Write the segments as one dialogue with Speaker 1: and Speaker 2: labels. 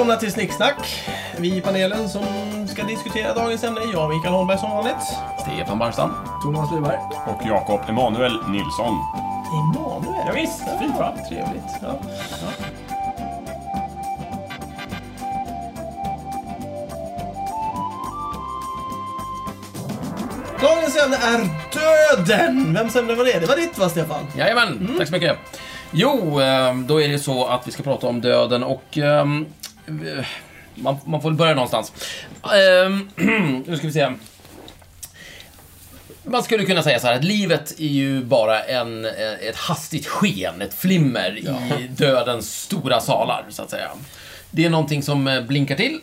Speaker 1: Välkomna till Snicksnack. Vi i panelen som ska diskutera dagens ämne. Jag, Mikael Holmberg som vanligt.
Speaker 2: Stefan Barstam.
Speaker 3: Thomas Lyberg.
Speaker 4: Och Jakob Emanuel Nilsson.
Speaker 1: Emanuel.
Speaker 4: Ja, visst, fint va?
Speaker 1: Trevligt. Ja. Dagens ämne är döden. Vems ämne var det? Det var ditt va, Stefan?
Speaker 2: Jajamän, tack så mycket. Jo, eh, då är det så att vi ska prata om döden och... ehm, eh, Man, man får börja någonstans. Ehm, Nu ska vi se. Man skulle kunna säga så här att livet är ju bara en, eh, ett hastigt sken, ett flimmer i dödens stora salar, så att säga. Det är någonting som eh, blinkar till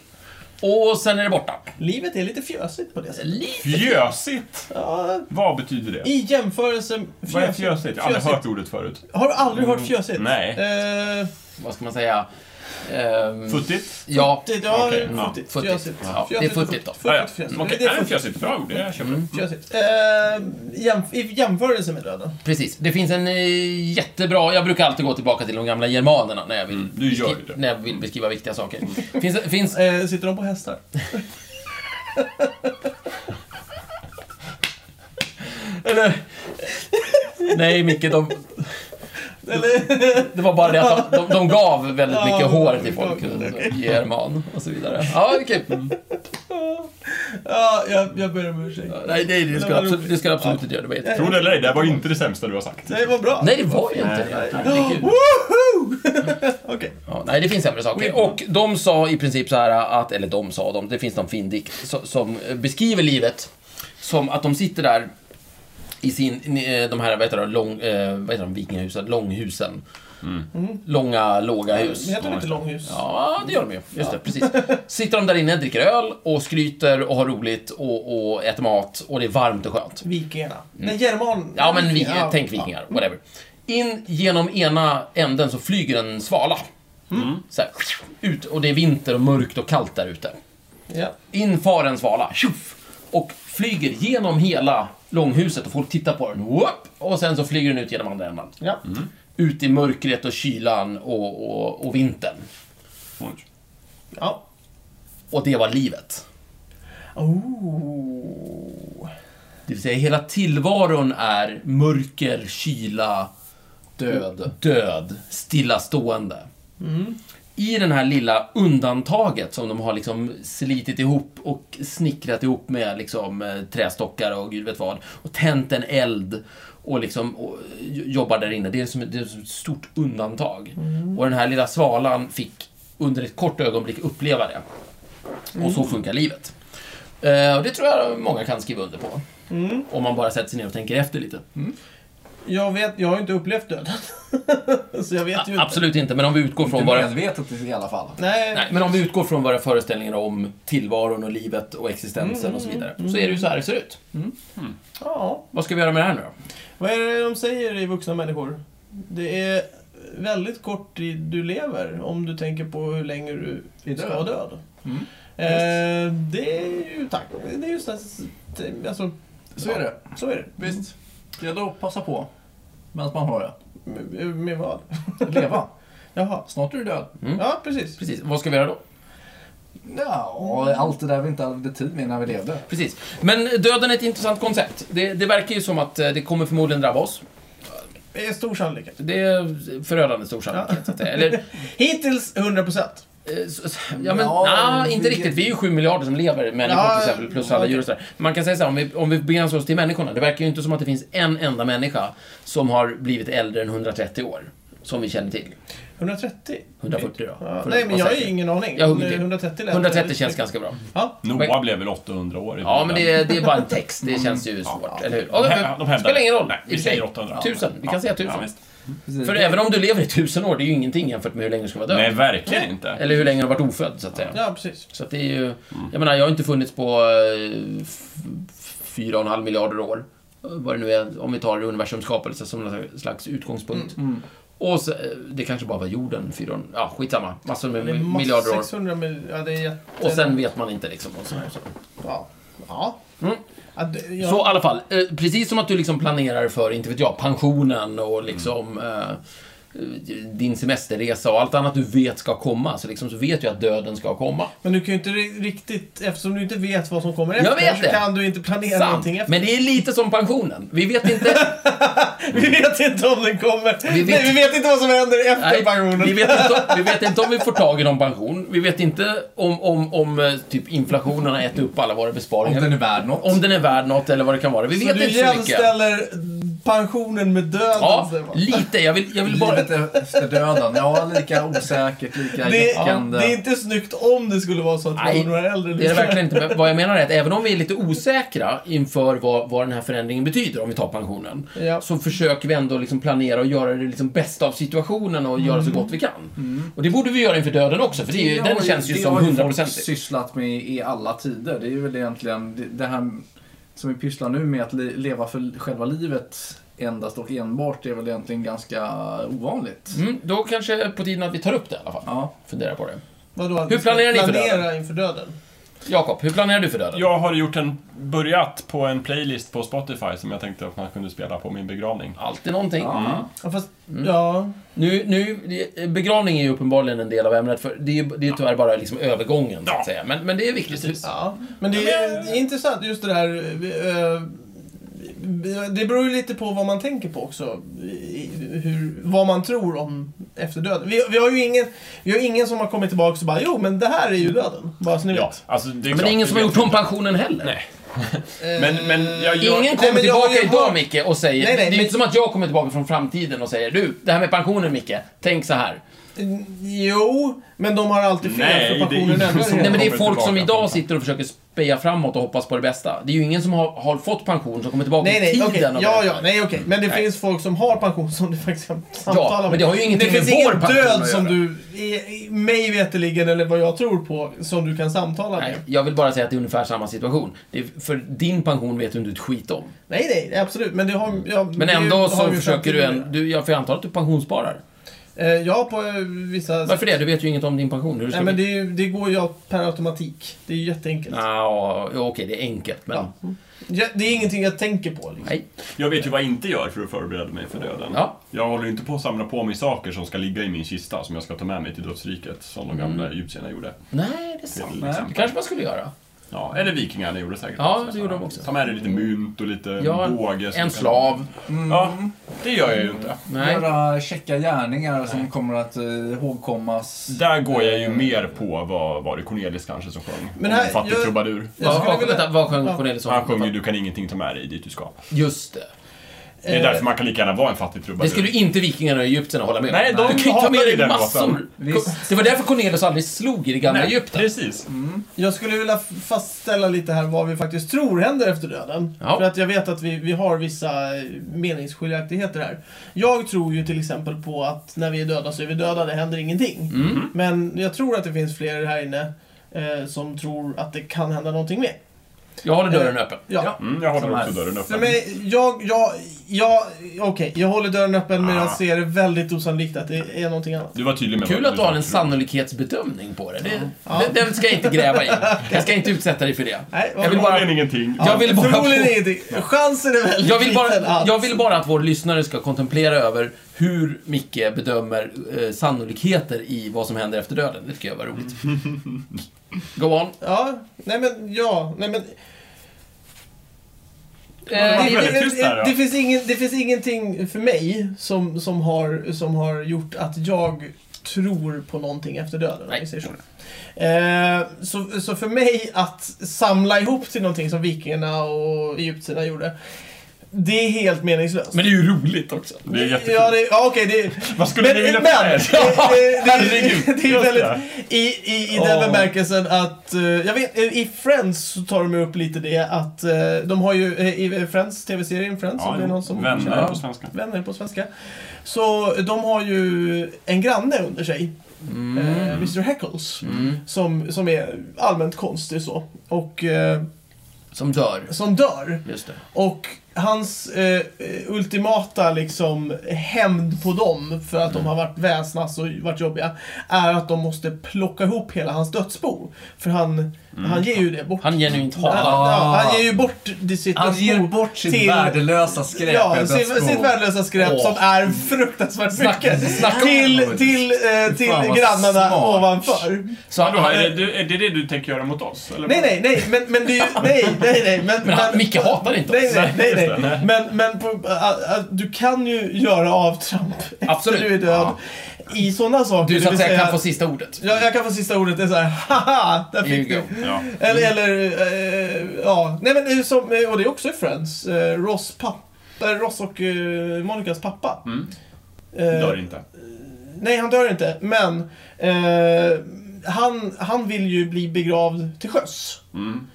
Speaker 2: och sen är det borta.
Speaker 1: Livet är lite fjösigt på det sättet.
Speaker 2: Lite
Speaker 4: Fjösigt!
Speaker 1: Ja,
Speaker 4: Vad betyder det?
Speaker 1: I jämförelse...
Speaker 4: Vad är fjösigt? Jag har aldrig hört ordet förut.
Speaker 1: Har du aldrig hört fjösigt?
Speaker 4: nej.
Speaker 1: Eh,
Speaker 2: vad ska man säga? Ehm,
Speaker 4: Futtigt?
Speaker 2: Ja,
Speaker 1: det, ja,
Speaker 4: ja.
Speaker 1: futtigt.
Speaker 2: Futtigt.
Speaker 1: Fjösigt.
Speaker 2: Ja, det är futtigt då.
Speaker 4: Ja, ja.
Speaker 1: Futtigt, fjösigt.
Speaker 4: Okej,
Speaker 1: Det är futtigt.
Speaker 4: fjösigt. Bra ord, det jag köper.
Speaker 2: Mm.
Speaker 1: Eh, jämf I jämförelse med döden.
Speaker 2: Precis. Det finns en eh, jättebra... Jag brukar alltid gå tillbaka till de gamla germanerna när jag vill,
Speaker 4: Mm, du gör det.
Speaker 2: när jag vill beskriva viktiga saker. finns, finns,
Speaker 1: Eh, sitter de på hästar?
Speaker 2: eller... Nej, Micke, de,
Speaker 1: Eller?
Speaker 2: det var bara det att de, de, de gav väldigt
Speaker 1: Ja,
Speaker 2: mycket hår till folk.
Speaker 1: okej.
Speaker 2: I german och så vidare. Ja, okej.
Speaker 1: ja, jag, jag ber om ursäkt.
Speaker 2: Nej, nej, det ska,
Speaker 1: var
Speaker 2: absolut, det ska du absolut inte göra. Det var.
Speaker 4: Tror det eller ej, det här var inte det sämsta du har sagt.
Speaker 1: Det var bra.
Speaker 2: Nej, det var ju inte
Speaker 4: Nej,
Speaker 2: det.
Speaker 1: nej.
Speaker 2: Herregud.
Speaker 1: Okej.
Speaker 2: Ja, nej, det finns sämre saker. Och de sa i princip så här att, eller de sa, de, det finns någon fin dikt so- som beskriver livet som att de sitter där i sin, eh, de här, vad heter det, lång, eh, vad heter de, vikingahusen, långhusen. Långa, låga hus.
Speaker 1: Det heter inte långhus.
Speaker 2: Ja, det gör de ju. Just det, precis. Sitter de där inne, dricker öl och skryter och har roligt och, och äter mat och det är varmt och skönt.
Speaker 1: Vikingarna. Nej, german.
Speaker 2: Mm. Ja, men vi,
Speaker 1: Ja.
Speaker 2: tänk vikingar, whatever. In genom ena änden så flyger en svala. Så här, ut, och det är vinter och mörkt och kallt där ute.
Speaker 1: Ja.
Speaker 2: In far en svala, tjoff! Och flyger genom hela långhuset och folk tittar på den. Whoop! Och sen så flyger den ut genom andra änden.
Speaker 1: Ja.
Speaker 2: Ut i mörkret och kylan och, och, och vintern.
Speaker 4: Oj.
Speaker 1: ja.
Speaker 2: Och det var livet.
Speaker 1: Oh.
Speaker 2: Det vill säga, hela tillvaron är mörker, kyla,
Speaker 3: Död.
Speaker 2: död, stillastående.
Speaker 1: Mm.
Speaker 2: I den här lilla undantaget som de har liksom slitit ihop och snickrat ihop med liksom eh, trästockar och gud vet vad. Och tänt en eld och liksom och jobbar där inne. Det är som, det är som ett stort undantag.
Speaker 1: Mm.
Speaker 2: Och den här lilla svalan fick under ett kort ögonblick uppleva det. Och så funkar livet. Eh, och det tror jag många kan skriva under på.
Speaker 1: Mm.
Speaker 2: Om man bara sätter sig ner och tänker efter lite.
Speaker 1: Jag vet, jag har ju inte upplevt döden. Så jag vet ju inte.
Speaker 2: Absolut inte, men om vi utgår från
Speaker 3: Inte
Speaker 2: våra...
Speaker 3: medvetet i alla fall.
Speaker 1: Nej.
Speaker 2: Nej, men om vi utgår från våra föreställningar om tillvaron och livet och existensen och så vidare, så är det ju så här det ser ut.
Speaker 1: Ja.
Speaker 2: Vad ska vi göra med det här nu då?
Speaker 1: Vad är det de säger i vuxna människor? Det är väldigt kort tid du lever om du tänker på hur länge du
Speaker 3: Är
Speaker 1: ska
Speaker 3: död.
Speaker 1: vara död.
Speaker 3: Mm.
Speaker 1: Eh, det är ju tack. Det är just det. det- Alltså,
Speaker 3: Så är det.
Speaker 1: så är det.
Speaker 3: Visst. Det gäller att passa på. Medan man har det.
Speaker 1: Med, med vad?
Speaker 3: Leva.
Speaker 1: Jaha.
Speaker 3: Snart är du död.
Speaker 2: Mm.
Speaker 1: Ja, precis.
Speaker 2: Precis, vad ska vi göra då?
Speaker 3: Ja, allt det där vi inte hade tid med när vi levde.
Speaker 2: Precis. Men döden är ett intressant koncept. Det, det verkar ju som att eh, det kommer förmodligen drabba oss.
Speaker 1: Det är stor sannolikhet.
Speaker 2: Det är förödande stor sannolikhet, säga. Eller,
Speaker 1: Hittills 100 procent.
Speaker 2: Eh, ja, men,
Speaker 3: ja,
Speaker 2: na, inte riktigt. Vi är ju sju miljarder som lever, människor
Speaker 1: ja,
Speaker 2: till exempel, plus alla djur och sådär. Man kan säga så här, om vi, om vi begränsar oss till människorna. Det verkar ju inte som att det finns en enda människa som har blivit äldre än 130 år. Som vi känner till.
Speaker 1: 130?
Speaker 2: 140 då.
Speaker 1: Ja, nej, men jag har ju ingen aning.
Speaker 2: Jag
Speaker 1: 130,
Speaker 2: 130 känns ganska bra.
Speaker 1: Ja.
Speaker 4: Noah blev väl 800 år? I
Speaker 2: Ja, men det är, det är bara en text. Det känns ju svårt, eller hur?
Speaker 4: Och,
Speaker 2: de,
Speaker 4: de, de
Speaker 2: spelar ingen roll.
Speaker 4: Nej, vi säger 800.
Speaker 2: 1000. Vi kan säga
Speaker 4: 1000.
Speaker 3: Precis.
Speaker 2: För även om du lever i tusen år, det är ju ingenting jämfört med hur länge du ska vara död.
Speaker 4: Nej, verkligen inte.
Speaker 2: Eller hur länge du har varit ofödd, så att säga.
Speaker 1: Ja, precis.
Speaker 2: Så att det är ju... Jag menar, jag har inte funnits på eh, fyra och en halv miljarder år. Vad det nu är, om vi tar universums skapelse som någon slags utgångspunkt.
Speaker 3: Mm.
Speaker 2: Och så, eh, det kanske bara var jorden, fyra Ja, skitsamma. Massor med miljarder år.
Speaker 1: 600 mil, ja, det är jätte...
Speaker 2: Och sen vet man inte liksom. Och så, här, så.
Speaker 1: Ja. Ja.
Speaker 2: Mm
Speaker 1: ja, ja.
Speaker 2: Så i alla fall, eh, precis som att du liksom planerar för, inte vet jag, pensionen och liksom eh, din semesterresa och allt annat du vet ska komma. Så, liksom, så vet du att döden ska komma.
Speaker 1: Men du kan ju inte ri- riktigt, eftersom du inte vet vad som kommer
Speaker 2: Jag
Speaker 1: efter,
Speaker 2: vet
Speaker 1: så kan du inte planera
Speaker 2: Sant.
Speaker 1: någonting efter.
Speaker 2: Men det är lite som pensionen. Vi vet inte...
Speaker 1: Vi vet inte om den kommer.
Speaker 2: Vi vet-
Speaker 1: Nej, vi vet inte vad som händer efter
Speaker 2: Nej,
Speaker 1: pensionen.
Speaker 2: vi, vet inte, vi vet inte om vi får tag i någon pension. Vi vet inte om, om, om eh, typ inflationen har ätit upp alla våra
Speaker 3: Om
Speaker 2: besparingar.
Speaker 3: den är värd något.
Speaker 2: Om den är värd något eller vad det kan vara. Vi
Speaker 1: så
Speaker 2: vet
Speaker 1: du
Speaker 2: inte så mycket.
Speaker 1: jämställer pensionen med döden.
Speaker 2: Ja,
Speaker 1: man.
Speaker 2: lite. Jag vill, jag vill bara...
Speaker 3: Livet efter döden. Ja, lika osäkert, lika
Speaker 1: det,
Speaker 3: jäckande.
Speaker 1: det är inte snyggt om det skulle vara så att man
Speaker 2: Nej,
Speaker 1: var några äldre.
Speaker 2: Det är det verkligen inte. Men vad jag menar är att även om vi är lite osäkra inför vad, vad den här förändringen betyder, om vi tar pensionen,
Speaker 1: Ja.
Speaker 2: så försöker vi ändå liksom planera och göra det liksom bästa av situationen och göra så gott vi kan. Och det borde vi göra inför döden också, för det är, ju-
Speaker 3: Det
Speaker 2: den
Speaker 3: har
Speaker 2: känns ju
Speaker 3: det
Speaker 2: som
Speaker 3: har folk
Speaker 2: hundraprocentig.
Speaker 3: sysslat med i alla tider. Det är väl egentligen det, det här som vi pysslar nu med att le, leva för själva livet endast och enbart är väl egentligen ganska ovanligt.
Speaker 2: Mm, då kanske på tiden att vi tar upp det i alla fall.
Speaker 3: Ja.
Speaker 2: Fundera på det.
Speaker 1: Vadå, att
Speaker 2: Hur planerar ni för
Speaker 1: planera inför döden?
Speaker 2: Jakob, hur planerar du för döden?
Speaker 4: Jag har gjort en, börjat på en playlist på Spotify som jag tänkte att man kunde spela på min begravning.
Speaker 2: Alltid någonting.
Speaker 3: Ja.
Speaker 1: Ja, fast,
Speaker 2: Mm.
Speaker 1: ja.
Speaker 2: Nu, nu, begravning är ju uppenbarligen en del av ämnet, för det är ju det är tyvärr bara liksom övergången, så att säga. Men, men det är viktigt.
Speaker 4: Precis.
Speaker 1: Ja, men det är, det är intressant just det där... Det beror ju lite på vad man tänker på också. Hur, vad man tror om efter döden. Vi, vi har ju ingen, vi har ingen som har kommit tillbaka och bara jo, men det här är ju döden. Bara så ni
Speaker 4: Ja,
Speaker 1: vet.
Speaker 4: alltså det
Speaker 2: Men
Speaker 4: klart,
Speaker 2: det är ingen som har gjort om pensionen heller.
Speaker 4: Nej. Men, men jag, jag,
Speaker 2: Ingen
Speaker 1: Nej,
Speaker 2: kommer
Speaker 1: jag har
Speaker 2: tillbaka
Speaker 1: ju
Speaker 2: idag, Micke, och säger...
Speaker 1: Nej, nej,
Speaker 2: det är
Speaker 1: men-
Speaker 2: inte som att jag kommer tillbaka från framtiden och säger du, det här med pensionen, Micke, tänk så här.
Speaker 1: Jo, men de har alltid fel
Speaker 4: Nej,
Speaker 1: för
Speaker 4: det är ingen som-
Speaker 2: Nej, men det är folk som idag sitter och försöker speja framåt och hoppas på det bästa. Det är ju ingen som har, har fått pension som kommer tillbaka
Speaker 1: Nej,
Speaker 2: i
Speaker 1: nej,
Speaker 2: tiden
Speaker 1: okej.
Speaker 2: och
Speaker 1: Ja, ja, nej, okej. Men det
Speaker 2: Nej.
Speaker 1: finns folk som har pension som du faktiskt kan samtala med.
Speaker 2: men det har ju ingenting
Speaker 1: Det finns
Speaker 2: med vår
Speaker 1: ingen
Speaker 2: pension
Speaker 1: död
Speaker 2: att
Speaker 1: som
Speaker 2: göra.
Speaker 1: du, i, i, mig veterligen, eller vad jag tror på, som du kan samtala
Speaker 2: Nej,
Speaker 1: med.
Speaker 2: jag vill bara säga att det är ungefär samma situation. Det är, för din pension vet du inte ett skit om.
Speaker 1: Nej, nej, absolut. Men det har... Ja,
Speaker 2: Men
Speaker 1: det
Speaker 2: ändå
Speaker 1: har
Speaker 2: så
Speaker 1: vi
Speaker 2: försöker du en... Du, jag får anta att du pensionssparar.
Speaker 1: Eh, ja, på eh, vissa...
Speaker 2: Varför det? Du vet ju inget om din pension. Hur ska
Speaker 1: Nej, men det, det går ju per automatik. Det är ju jätteenkelt.
Speaker 2: Ja, okej, det är enkelt, men...
Speaker 1: Ja. Ja, det är ingenting jag tänker på. Liksom.
Speaker 2: Nej.
Speaker 4: jag vet ju vad jag inte gör för att förbereda mig för döden.
Speaker 2: Ja.
Speaker 4: Jag håller ju inte på att samla på mig saker som ska ligga i min kista som jag ska ta med mig till dödsriket, som de gamla egyptierna gjorde.
Speaker 2: Nej, det är sant. Det kanske man skulle göra.
Speaker 4: Ja, eller vikingarna gjorde säkert
Speaker 2: Ja,
Speaker 4: också.
Speaker 2: det gjorde de också.
Speaker 4: Ta med dig lite mynt och lite
Speaker 2: Ja,
Speaker 4: båge. som
Speaker 2: En slav.
Speaker 4: Ja, det gör jag ju inte.
Speaker 2: Nej.
Speaker 3: Göra checka gärningar som kommer att eh, ihågkommas.
Speaker 4: Där går jag ju mer på vad var det Cornelis kanske som sjöng.
Speaker 1: Men här-
Speaker 4: fattig
Speaker 1: jag-
Speaker 4: trubadur.
Speaker 1: Jag skulle
Speaker 2: Vad,
Speaker 1: vilja-
Speaker 2: vänta, vad sjöng
Speaker 1: Ja.
Speaker 2: Corneliusson?
Speaker 4: Han sjunger Du kan ingenting ta med dig dit du ska.
Speaker 2: Just det.
Speaker 4: Det är
Speaker 1: Eh,
Speaker 4: därför man kan lika gärna vara en fattig trubadur.
Speaker 2: Det skulle inte vikingarna och egyptierna hålla med om.
Speaker 4: Nej, de
Speaker 2: Du kan ju ta med dig
Speaker 4: den
Speaker 2: massor. Det var därför Cornelius aldrig slog i det gamla
Speaker 4: Nej,
Speaker 2: Egypten.
Speaker 4: Precis.
Speaker 1: Jag skulle vilja fastställa lite här vad vi faktiskt tror händer efter döden.
Speaker 2: Ja.
Speaker 1: För att jag vet att vi, vi har vissa eh, meningsskiljaktigheter här. Jag tror ju till exempel på att när vi är döda så är vi döda, det händer ingenting.
Speaker 2: Mm.
Speaker 1: Men jag tror att det finns fler här inne eh, som tror att det kan hända någonting mer.
Speaker 2: Jag håller dörren öppen.
Speaker 1: Ja.
Speaker 4: Mm, jag håller också dörren
Speaker 1: För
Speaker 4: öppen.
Speaker 1: mig, jag, jag, jag, okej, jag håller dörren öppen men
Speaker 4: Ah.
Speaker 1: jag ser det väldigt osannolikt att det är någonting annat.
Speaker 4: Du var tydlig med
Speaker 2: Kul att du har en sannolikhetsbedömning på det. det
Speaker 1: Ja.
Speaker 2: den, den ska jag inte gräva i. Jag ska inte utsätta dig för det.
Speaker 1: Nej,
Speaker 2: Jag vill bara-
Speaker 4: ingenting.
Speaker 2: Jag vill bara
Speaker 1: Förmodligen ingenting. Chansen är väldigt
Speaker 2: Jag vill, bara,
Speaker 1: liten att...
Speaker 2: jag vill bara att vår lyssnare ska kontemplera över hur Micke bedömer eh, sannolikheter i vad som händer efter döden. Det tycker jag var roligt. Go on.
Speaker 1: Ja, nej men ja, nej men...
Speaker 2: Eh,
Speaker 1: det, det, det, det, finns ingen, det finns ingenting för mig som, som, har, som har gjort att jag tror på någonting efter döden, om
Speaker 2: Nej.
Speaker 1: så. Eh, så. Så för mig att samla ihop till någonting som vikingarna och egyptierna gjorde, det är helt meningslöst.
Speaker 2: Men det är ju roligt också.
Speaker 4: Det är jättekul.
Speaker 1: Ja, det, ja okej, det...
Speaker 4: Vad skulle ni vilja
Speaker 1: men,
Speaker 4: ta
Speaker 1: det, det, det,
Speaker 4: herregud.
Speaker 1: det är väldigt... I, i, i den
Speaker 2: Åh.
Speaker 1: bemärkelsen att... eh, jag vet, eh, i Friends så tar de upp lite det att eh, de har ju i Friends, TV-serien Friends, om det är någon som
Speaker 4: vänner
Speaker 1: känner-
Speaker 4: på svenska.
Speaker 1: Vänner på svenska. Så de har ju en granne under sig,
Speaker 2: Mm.
Speaker 1: eh, Mr Heckles,
Speaker 2: Mm.
Speaker 1: som, som är allmänt konstig så. Och eh,
Speaker 2: Som dör.
Speaker 1: som dör.
Speaker 2: Just det.
Speaker 1: Och hans eh, eh, ultimata liksom hämnd på dem för att de har varit väsnas och varit jobbiga är att de måste plocka ihop hela hans dödsbo. För han, han ger ju det bort.
Speaker 2: Han genuint
Speaker 1: Han,
Speaker 2: hatar.
Speaker 1: ja, han ger ju bort det- sitt
Speaker 3: Han ger bort sitt
Speaker 1: till-
Speaker 3: värdelösa skräp.
Speaker 1: Ja, sitt, sitt värdelösa skräp
Speaker 2: Åh.
Speaker 1: som är fruktansvärt
Speaker 2: Snacka-
Speaker 1: mycket.
Speaker 2: snacka om-
Speaker 1: till till, eh, till grannarna
Speaker 3: smart.
Speaker 1: ovanför.
Speaker 2: Så
Speaker 4: Vadå,
Speaker 2: han,
Speaker 4: är, det, du- är det det du tänker göra mot oss? Eller?
Speaker 1: Nej, nej, nej, men, men det är ju, nej, nej, nej. Men,
Speaker 2: Men han- Micke hatar inte
Speaker 1: nej,
Speaker 2: oss.
Speaker 1: nej, nej,
Speaker 4: Nej,
Speaker 1: nej. Men, men på, ä, ä, du kan ju göra avtramp
Speaker 2: Absolut.
Speaker 1: efter du är död. I sådana saker.
Speaker 2: du så att säga kan få sista ordet.
Speaker 1: Ja, jag kan få sista ordet. Det är så här, haha, där fick du.
Speaker 4: Ja.
Speaker 1: Eller, eller eh, ja. Nej men som, och det är också i Friends. Eh, Ross, pappa, eh, Ross och eh, Monikas pappa.
Speaker 4: Mm.
Speaker 1: Eh,
Speaker 4: Dör inte.
Speaker 1: Nej, han dör inte. Men eh, han, han vill ju bli begravd till sjöss.
Speaker 4: Mm.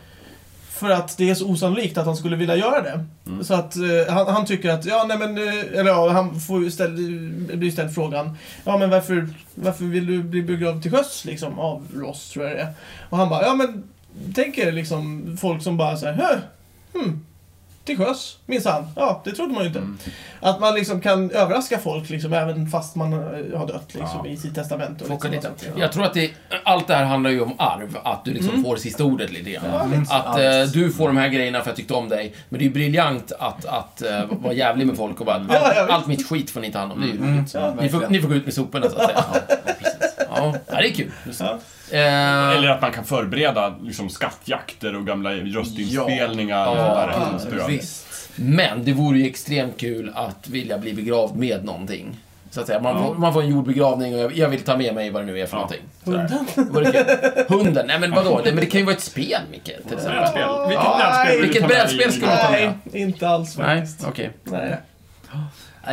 Speaker 1: För att det är så osannolikt att han skulle vilja göra det.
Speaker 4: Mm.
Speaker 1: Så att eh, han, han tycker att, ja nej men, eh, eller ja, han får ställ, blir ställd frågan. Ja men varför, varför vill du bli begravd till sjöss liksom av Ross tror jag det är. Och han bara, ja men tänk er liksom folk som bara säger, hö, hmm, till sjöss, minsann. Ja, det trodde man ju inte.
Speaker 4: Mm.
Speaker 1: Att man liksom kan överraska folk liksom, även fast man eh, har dött liksom,
Speaker 4: Ja.
Speaker 1: i sitt testamente. Och
Speaker 2: Focka
Speaker 1: liksom,
Speaker 2: lite.
Speaker 1: och sånt.
Speaker 2: Jag tror att det, allt det här handlar ju om arv. Att du liksom får sista ordet lite grann.
Speaker 1: Ja, lite.
Speaker 2: Att eh, du får de här grejerna för att jag tyckte om dig. Men det är ju briljant att, att eh, vara jävlig med folk och bara, allt, allt mitt skit får ni ta hand om. Det är ju
Speaker 3: Mm,
Speaker 2: Ni, får, ni får gå ut med soporna så att säga. Ja, ja det är kul.
Speaker 1: Ja.
Speaker 2: Eh,
Speaker 4: Eller att man kan förbereda liksom, skattjakter och gamla röstinspelningar.
Speaker 2: Ja.
Speaker 4: och sånt där
Speaker 3: Ja,
Speaker 4: hemskt död.
Speaker 3: visst.
Speaker 2: Men det vore ju extremt kul att vilja bli begravd med någonting. Så att säga. Man, får, man får en jordbegravning och jag, jag vill ta med mig vad det nu är för
Speaker 4: Ja.
Speaker 2: någonting. Kul. Hunden? Nej men vadå? Det, men det kan ju vara ett spel, Micke. Till exempel.
Speaker 4: Vilket
Speaker 1: Ja,
Speaker 4: brädspel
Speaker 2: vilket
Speaker 4: ta med
Speaker 2: brädspel skulle du ta med?
Speaker 1: Nej, inte alls
Speaker 2: Nej,
Speaker 1: faktiskt.
Speaker 2: okej.
Speaker 1: Nej.
Speaker 3: Nej,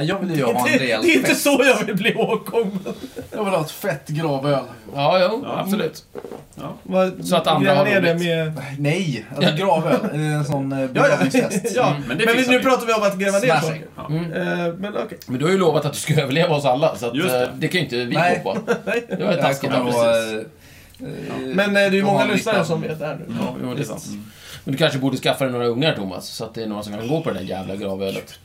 Speaker 3: Jag vill ju ha en rejäl
Speaker 1: det är inte
Speaker 3: fest.
Speaker 1: så jag vill bli ihågkommen.
Speaker 3: Jag vill ha ett fett gravöl.
Speaker 2: Ja, jo,
Speaker 4: Ja.
Speaker 2: absolut.
Speaker 1: Vad-
Speaker 2: Så att andra har roligt.
Speaker 1: med...
Speaker 3: Nej, alltså gravöl. Det är en sån eh,
Speaker 1: Ja, ja.
Speaker 3: begravningsfest.
Speaker 1: ja.
Speaker 4: Mm, men
Speaker 1: Men,
Speaker 4: det
Speaker 1: nu
Speaker 4: vi.
Speaker 1: pratar vi om att gräva ner
Speaker 3: Smashing.
Speaker 1: saker.
Speaker 2: Mm.
Speaker 1: Eh, men okej.
Speaker 2: Men du har ju lovat att du ska överleva oss alla, så att,
Speaker 4: Just det.
Speaker 2: eh, det kan ju inte vi
Speaker 3: Nej.
Speaker 2: gå på.
Speaker 1: Nej.
Speaker 2: Det var
Speaker 3: Jag
Speaker 2: taskigt. Ja, precis.
Speaker 3: eh, eh,
Speaker 1: Men eh, det är ju många lyssnare som vet det här nu.
Speaker 2: Ja, jo, det är sant. Men du kanske borde skaffa dig några ungar, Thomas, så att det är några som kan gå på det där jävla gravölet.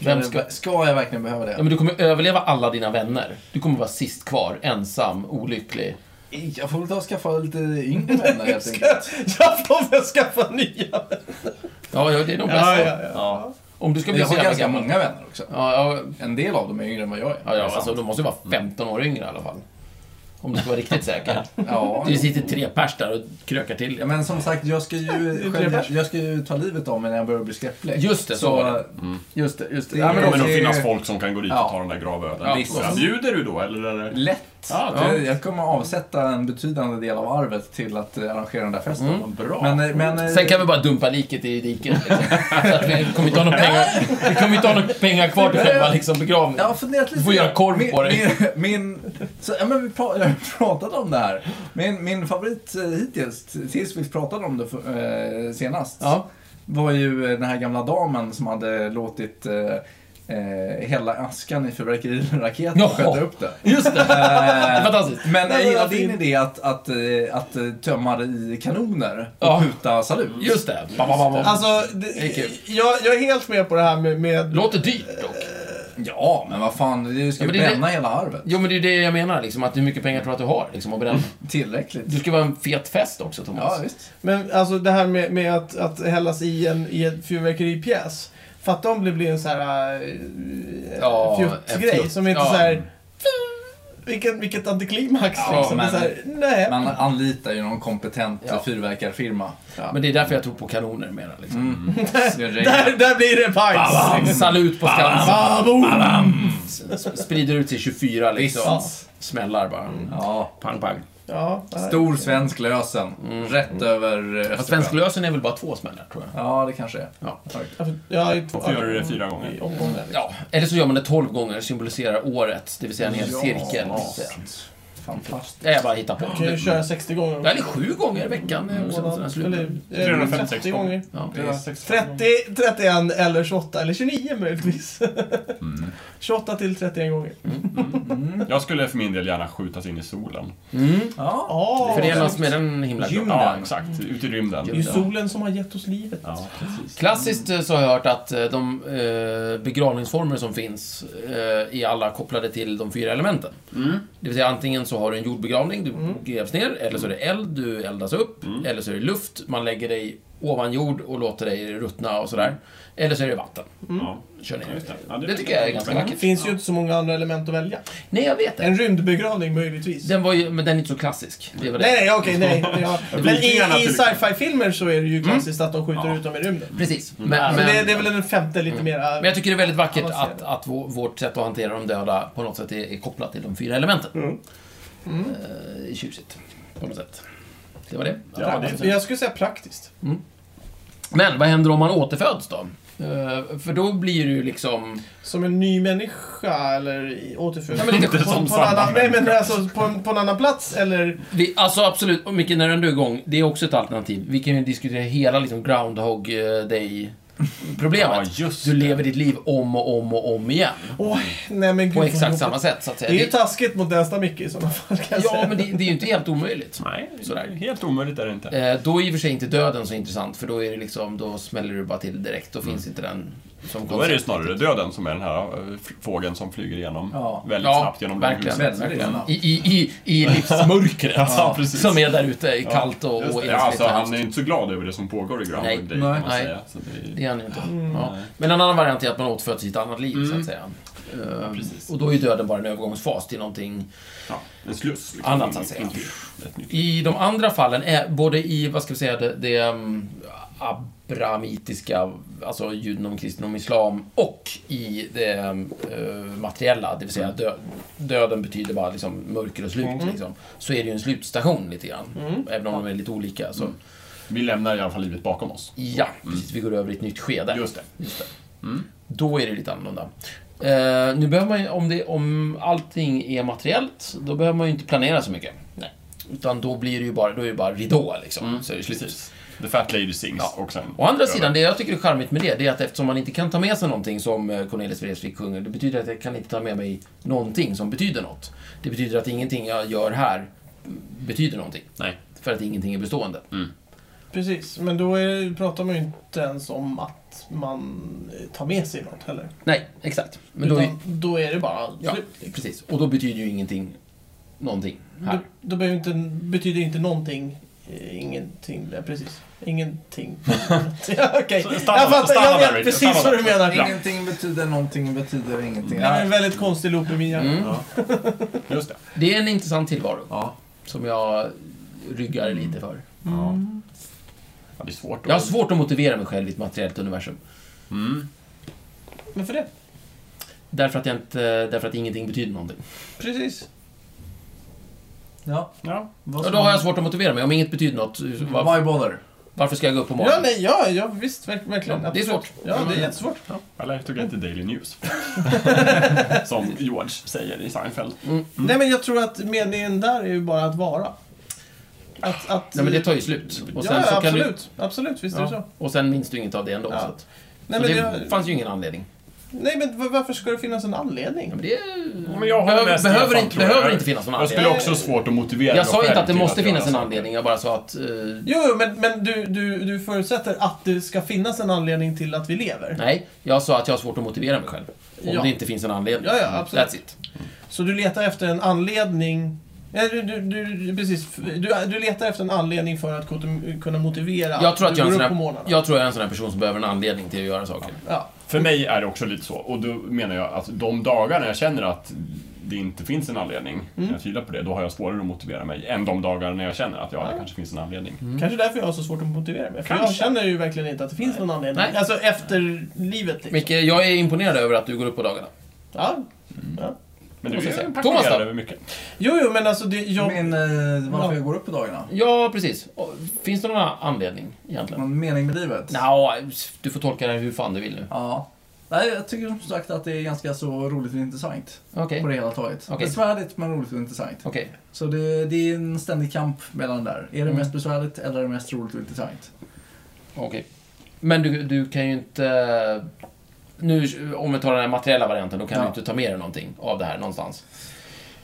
Speaker 2: Vem ska...
Speaker 3: Ska jag verkligen behöva
Speaker 2: Ja,
Speaker 3: det?
Speaker 2: men du kommer överleva alla dina vänner. Du kommer vara sist kvar, ensam, olycklig.
Speaker 3: Jag får väl ta och skaffa lite yngre vänner helt enkelt.
Speaker 1: Jag får väl skaffa nya.
Speaker 2: Ja, ja det är nog bäst.
Speaker 1: Ja, ja, ja.
Speaker 4: Ja.
Speaker 2: Om du ska bli
Speaker 3: Jag
Speaker 2: så
Speaker 3: har ganska
Speaker 2: gammal.
Speaker 3: många vänner också.
Speaker 2: Ja, ja,
Speaker 3: En del av dem är yngre än vad jag är.
Speaker 2: ja, ja alltså, de måste ju vara 15 år yngre i alla fall. Om du ska vara riktigt säker.
Speaker 3: Ja,
Speaker 2: Det sitter tre pers där och krökar till.
Speaker 3: Ja, men som sagt, jag ska ju, själv, jag ska ju ta livet av mig när jag börjar bli skräcklig.
Speaker 2: Just det, så var det. Just det, just det.
Speaker 3: Det
Speaker 2: Ja,
Speaker 4: Det
Speaker 2: men
Speaker 4: kommer
Speaker 2: då,
Speaker 4: nog
Speaker 3: det-
Speaker 4: finnas folk som kan gå dit
Speaker 3: Ja.
Speaker 4: och ta den där gravölen.
Speaker 2: Ja.
Speaker 4: Bjuder du då, eller? är Ja,
Speaker 2: Ja.
Speaker 3: Jag- kommer avsätta en betydande del av arvet till att eh, arrangera den där festen.
Speaker 2: Mm.
Speaker 4: Bra.
Speaker 3: Men, eh, men, eh,
Speaker 2: Sen kan vi bara dumpa liket i diket. Liksom. Så att vi kommer inte ha några pengar, vi kommer inte ha några pengar kvar till själva liksom, begravningen.
Speaker 3: Jag har funderat lite.
Speaker 2: Du får göra korv
Speaker 3: min,
Speaker 2: på dig.
Speaker 3: Min, min, så, ja, men vi pra, jag har pratat om det här. Min, min favorit hittills, tills vi pratade om det för, eh, senast,
Speaker 2: Ja.
Speaker 3: var ju den här gamla damen som hade låtit eh, eh, hälla askan i fyrverkeriraketen och skjuta upp det.
Speaker 2: Just det. Det
Speaker 3: Eh,
Speaker 2: fantastiskt.
Speaker 3: men jag gillar din idé att, att, eh, att, eh, tömma det i kanoner och
Speaker 2: Ja.
Speaker 3: skjuta salut.
Speaker 2: Just det. Ba, ba.
Speaker 1: Alltså,
Speaker 2: Det
Speaker 1: det, jag, jag är helt med på det här med... med
Speaker 2: Låter dyrt dock.
Speaker 3: Ja, men vad fan, det ska
Speaker 2: Ja,
Speaker 3: ju
Speaker 2: det är
Speaker 3: bränna hela arvet.
Speaker 2: Jo, men det är det jag menar. Liksom, att hur mycket pengar tror du att du har liksom, att bränna?
Speaker 3: Tillräckligt.
Speaker 2: Du ska vara en fet fest också, Thomas.
Speaker 3: Ja, visst.
Speaker 1: Men alltså det här med, med att, att hällas i en, i en fyrverkeripjäs. Fatta om det blir en sån här uh,
Speaker 2: Ja, en
Speaker 1: grej
Speaker 2: fjutt.
Speaker 1: som inte
Speaker 2: Ja.
Speaker 1: så här. Vilket, vilket antiklimax
Speaker 3: Ja,
Speaker 1: liksom.
Speaker 3: men-
Speaker 1: här, nej.
Speaker 3: Man anlitar ju någon kompetent
Speaker 2: Ja.
Speaker 3: fyrverkarfirma. Ja.
Speaker 2: Men det är därför jag tror på kanoner mera. Liksom.
Speaker 3: Mm. Det är
Speaker 1: där, där blir det pajs.
Speaker 2: Salut på Skansen. Sprider ut till 24 liksom.
Speaker 3: Visst.
Speaker 2: Smällar bara.
Speaker 3: Ja.
Speaker 2: Pang, pang.
Speaker 1: Ja.
Speaker 3: Stor svensk lösen.
Speaker 2: Mm.
Speaker 3: Rätt över eh,
Speaker 2: Fast
Speaker 3: Östersjön.
Speaker 2: svensk lösen är väl bara två smällar, tror jag.
Speaker 3: Ja, det kanske är.
Speaker 2: Ja.
Speaker 1: Ja, två
Speaker 4: du det fyra gånger.
Speaker 2: Ja, eller så gör man det 12 gånger, symboliserar året, det vill säga en hel
Speaker 3: Ja.
Speaker 2: cirkel.
Speaker 3: Fantastiskt.
Speaker 2: Ja, jag bara hittar på.
Speaker 1: Du kan ju köra 60 gånger.
Speaker 2: Eller sju gånger i veckan. är här slut.
Speaker 1: Eller eh,
Speaker 4: 356
Speaker 1: 30 gånger.
Speaker 2: Ja.
Speaker 1: 30, 31 eller 28 eller 29 möjligtvis. 28 till 31 gånger.
Speaker 4: Jag skulle för min del gärna skjutas in i solen.
Speaker 2: Mm.
Speaker 3: Ja.
Speaker 1: Ja,
Speaker 2: Förenas med den himla klart.
Speaker 4: Ja, exakt. Ut i rymden.
Speaker 1: Det är ju solen som har gett oss livet.
Speaker 4: Ja.
Speaker 2: Klassiskt eh, så har jag hört att eh, de eh, begravningsformer som finns eh, är alla kopplade till de fyra elementen. Det vill säga antingen så har du en jordbegravning, du grävs ner, eller så är det eld, du eldas upp, eller så är det luft, man lägger dig ovan jord och låter dig ruttna och sådär. Eller så är det vatten,
Speaker 4: Ja.
Speaker 2: kör ner.
Speaker 4: Just det. Ja,
Speaker 2: det, tycker jag är ganska
Speaker 1: Det
Speaker 2: vackert.
Speaker 1: finns ju inte så många andra element att välja.
Speaker 2: Nej, jag vet det.
Speaker 1: En rymdbegravning möjligtvis.
Speaker 2: Den var ju, men den är inte så klassisk. Det var det.
Speaker 1: Nej, nej, okej, nej. Ja. Men i, i sci-fi-filmer så är det ju klassiskt att de skjuter ut dem i rymden.
Speaker 2: Precis. Men,
Speaker 1: Men,
Speaker 2: men,
Speaker 1: det, det är väl den femte lite mera...
Speaker 2: men jag tycker det är väldigt vackert att, att vår- vårt sätt att hantera de döda på något sätt är, är kopplat till de fyra elementen.
Speaker 1: Mm.
Speaker 2: Eh, tjusigt, på något sätt. Det var det.
Speaker 4: Ja, det
Speaker 1: Jag skulle säga praktiskt.
Speaker 2: Men vad händer om man återföds då? Eh, för då blir ju liksom...
Speaker 1: Som en ny människa eller återfödd.
Speaker 2: Ja, men lite
Speaker 1: på,
Speaker 4: som
Speaker 1: på, en annan,
Speaker 4: samma.
Speaker 1: nej, men alltså på, en, på en annan plats eller...
Speaker 2: Vi, alltså absolut, och Micke, när du är igång, det är också ett alternativ. Vi kan ju diskutera hela liksom Groundhog eh, Day-problemet.
Speaker 4: Ja, just
Speaker 2: du lever ditt liv om och om och om igen.
Speaker 1: Åh, nej men gud.
Speaker 2: På exakt samma sätt, så att säga.
Speaker 1: Det är ju taskigt mot nästa Micke i sådana fall kan jag
Speaker 2: Ja,
Speaker 1: säga.
Speaker 2: men det, det är ju inte helt omöjligt.
Speaker 4: Nej,
Speaker 2: Sådär.
Speaker 4: helt omöjligt är det inte.
Speaker 2: Eh, då är i och för sig inte döden så intressant, för då är det liksom, då smäller du bara till direkt. Då finns inte den som
Speaker 4: Då är det ju snarare döden som är den här eh, fågeln som flyger igenom
Speaker 3: Ja.
Speaker 4: väldigt
Speaker 2: Ja,
Speaker 4: snabbt genom
Speaker 2: verkligen.
Speaker 4: långhuset.
Speaker 3: Vänner igen.
Speaker 2: I, i, i, i livsmörkret.
Speaker 4: Ja.
Speaker 2: Som är där ute, i kallt och, och.
Speaker 4: Ja, alltså, han är inte så glad över det som pågår i. Groundhog Day, kan man
Speaker 2: Nej.
Speaker 4: säga. Så det
Speaker 2: Det
Speaker 4: är,
Speaker 2: är han ju inte.
Speaker 1: Mm.
Speaker 2: Ja. Men en annan variant är att man återföds i ett annat liv, så att säga. Eh,
Speaker 4: precis.
Speaker 2: och då är döden bara en övergångsfas till någonting
Speaker 4: ja, en sluss. liksom.
Speaker 2: annat, så att säga. I de andra fallen, är, både i, vad ska vi säga, det, det um, abrahamitiska, alltså judendom, kristendom, islam, och i det eh, materiella, det vill säga dö, döden betyder bara liksom mörker och slut, liksom, så är det ju en slutstation lite grann. Även om de är lite olika. Så,
Speaker 4: Vi lämnar i alla fall livet bakom oss.
Speaker 2: Ja, precis. Vi går över i ett nytt skede.
Speaker 4: Just det.
Speaker 2: Just det. Då är det lite annorlunda. Eh, nu behöver man ju, om, det, om allting är materiellt, då behöver man ju inte planera så mycket. Nej. Utan då blir det ju bara, då är det bara ridå liksom, så är det slut.
Speaker 4: Precis. The Fat Lady Sings.
Speaker 2: Ja.
Speaker 4: Och sen
Speaker 2: Å andra sidan, det jag tycker är charmigt med det, det är att eftersom man inte kan ta med sig någonting som eh, Cornelis Vreeswijk sjunger, det betyder att jag kan inte ta med mig någonting som betyder något. Det betyder att ingenting jag gör här betyder någonting.
Speaker 4: Nej.
Speaker 2: För att ingenting är bestående.
Speaker 1: Precis, men då är, pratar man ju inte ens om att man tar med sig något heller.
Speaker 2: Nej, exakt. Men då, är-
Speaker 1: då är det bara
Speaker 2: Ja,
Speaker 1: slut. Liksom.
Speaker 2: precis. Och då betyder ju ingenting någonting här.
Speaker 1: Då, då inte, betyder inte någonting eh, ingenting. Ja, precis. Ingenting. ja, Okej. Jag fattar, jag vet precis
Speaker 4: Stanna
Speaker 1: vad du menar.
Speaker 4: Ja.
Speaker 3: Ingenting betyder någonting, betyder ingenting.
Speaker 1: Det är en väldigt konstig loop i min hjärna.
Speaker 2: Mm.
Speaker 4: Just det.
Speaker 2: Det är en intressant tillvaro
Speaker 3: Ja.
Speaker 2: som jag ryggar lite för.
Speaker 4: Ja. Ja, det är svårt att...
Speaker 2: Jag har svårt att motivera mig själv i ett materiellt universum.
Speaker 4: Mm.
Speaker 1: Varför det?
Speaker 2: Därför att, jag inte, därför att ingenting betyder någonting.
Speaker 1: Precis.
Speaker 3: Ja.
Speaker 4: Ja.
Speaker 2: Och då har jag svårt att motivera mig. Om inget betyder något, var,
Speaker 3: Why bother?
Speaker 2: varför ska jag gå upp på
Speaker 1: Ja,
Speaker 2: morgonen?
Speaker 1: nej, ja, ja visst, verk, verkligen.
Speaker 2: Ja, det är svårt.
Speaker 1: Ja, det är jättesvårt.
Speaker 4: Eller tog jag inte Daily News. Som George säger i Seinfeld.
Speaker 1: Nej, men jag tror att meningen där är ju bara att vara. Att, att,
Speaker 2: Nej, men det tar ju slut. Och sen,
Speaker 1: ja,
Speaker 2: så kan du,
Speaker 1: absolut. Absolut, visst är det så.
Speaker 2: och sen minns du inget av det ändå.
Speaker 1: Ja.
Speaker 2: Så, att,
Speaker 1: Nej,
Speaker 2: så
Speaker 1: men
Speaker 2: det,
Speaker 1: det,
Speaker 2: fanns ju ingen anledning.
Speaker 1: nej, men var- varför ska det finnas en anledning?
Speaker 2: Ja, men det
Speaker 4: Men jag håller
Speaker 2: behöver, behöver, inte,
Speaker 4: tror jag.
Speaker 2: behöver inte finnas någon
Speaker 4: Jag
Speaker 2: anledning.
Speaker 4: skulle också svårt att motivera
Speaker 2: Jag sa inte att det måste finnas en anledning, jag bara sa att... eh,
Speaker 1: Jo, men, men du, du, du förutsätter att det ska finnas en anledning till att vi lever.
Speaker 2: nej, jag sa att jag har svårt att motivera mig själv. Om
Speaker 1: Ja.
Speaker 2: det inte finns en anledning.
Speaker 1: Ja, ja, absolut.
Speaker 2: That's it.
Speaker 1: Så du letar efter en anledning du, du, du, precis. Du, du letar efter en anledning för att kunna- kunna motivera
Speaker 2: Jag tror att
Speaker 1: du
Speaker 2: jag är, en
Speaker 1: går
Speaker 2: sån
Speaker 1: upp på
Speaker 2: här,
Speaker 1: morgnarna.
Speaker 2: jag tror jag är en sån här person som behöver en anledning till att göra saker.
Speaker 1: Ja.
Speaker 4: För mig är det också lite så. Och då menar jag att de dagarna jag känner att det inte finns en anledning,
Speaker 1: Mm.
Speaker 4: jag tvivlar på det, då har jag svårare att motivera mig än de dagar när jag känner att ja, det kanske finns en anledning.
Speaker 1: Kanske därför jag har så svårt att motivera mig. För jag
Speaker 4: Kanske.
Speaker 1: känner ju verkligen inte att det finns någon anledning.
Speaker 2: Nej.
Speaker 1: Alltså efter livet liksom.
Speaker 2: Micke, jag är imponerad över att du går upp på dagarna.
Speaker 1: Ja. ja.
Speaker 4: Men du är
Speaker 2: säga. Thomas
Speaker 4: passionerad över mycket.
Speaker 1: Jo, jo, men alltså det, jag...
Speaker 3: Men eh, varför
Speaker 1: Ja.
Speaker 3: jag går upp på dagarna?
Speaker 2: Ja, precis. Finns det någon anledning egentligen?
Speaker 3: Någon mening med livet?
Speaker 2: Nja, du får tolka det hur fan du vill nu.
Speaker 3: Ja. Nej, jag tycker som sagt att det är ganska så roligt och intressant.
Speaker 2: Okej.
Speaker 3: På det hela taget.
Speaker 2: Okej.
Speaker 3: Besvärligt men roligt och intressant.
Speaker 2: Okej.
Speaker 3: Så det, det är en ständig kamp mellan där. Är det
Speaker 2: Mm.
Speaker 3: mest besvärligt eller är det mest roligt och intressant?
Speaker 2: Okej. Men du, du kan ju inte... Nu, om vi tar den här materiella varianten, då kan
Speaker 3: Ja.
Speaker 2: du inte ta med dig någonting av det här någonstans.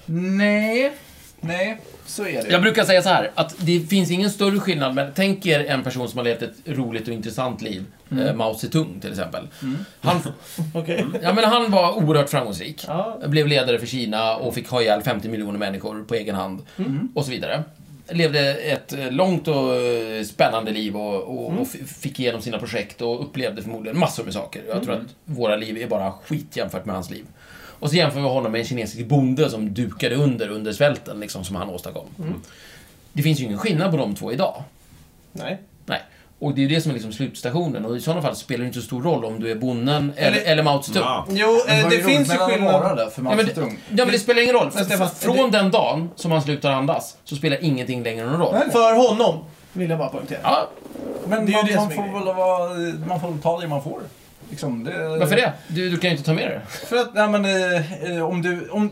Speaker 3: Nej, nej, så är det.
Speaker 2: Jag brukar säga så här, att det finns ingen större skillnad, men tänk er en person som har levt ett roligt och intressant liv.
Speaker 3: Mm.
Speaker 2: Eh, Mao Zedong till exempel.
Speaker 3: Mm.
Speaker 2: Han,
Speaker 1: Okej.
Speaker 2: ja, men han var oerhört framgångsrik.
Speaker 1: Ja.
Speaker 2: Blev ledare för Kina och fick ha ihjäl 50 miljoner människor på egen hand.
Speaker 3: Mm.
Speaker 2: Och så vidare. Levde ett eh, långt och eh, spännande liv och, och,
Speaker 1: Mm.
Speaker 2: och fick igenom sina projekt och upplevde förmodligen massor med saker. Jag tror att våra liv är bara skit jämfört med hans liv. Och så jämför vi honom med en kinesisk bonde som dukade under under svälten, liksom, som han åstadkom.
Speaker 1: Mm.
Speaker 2: Det finns ju ingen skillnad på de två idag.
Speaker 1: Nej.
Speaker 2: Nej. Och det är ju det som är liksom slutstationen. Och i sådana fall spelar det inte så stor roll om du är bonden eller,
Speaker 1: Eller-
Speaker 2: Mao Zedong.
Speaker 4: Ja.
Speaker 1: Jo, eh, det
Speaker 3: är
Speaker 1: finns ju skillnad.
Speaker 3: det för
Speaker 2: Ja
Speaker 3: Mao
Speaker 2: men, det, ja, men det spelar ingen roll.
Speaker 1: Men Stefan,
Speaker 2: Från den dagen som han slutar andas så spelar ingenting längre någon roll.
Speaker 3: Nej.
Speaker 1: För honom, vill jag bara poängtera.
Speaker 2: Ja,
Speaker 3: Men
Speaker 1: Det är ju
Speaker 3: man,
Speaker 1: det
Speaker 3: man, får väl vara, man får ta det man får. Liksom, det,
Speaker 2: varför det? Du, du kan ju inte ta med det.
Speaker 3: För att, nej men eh, om du, om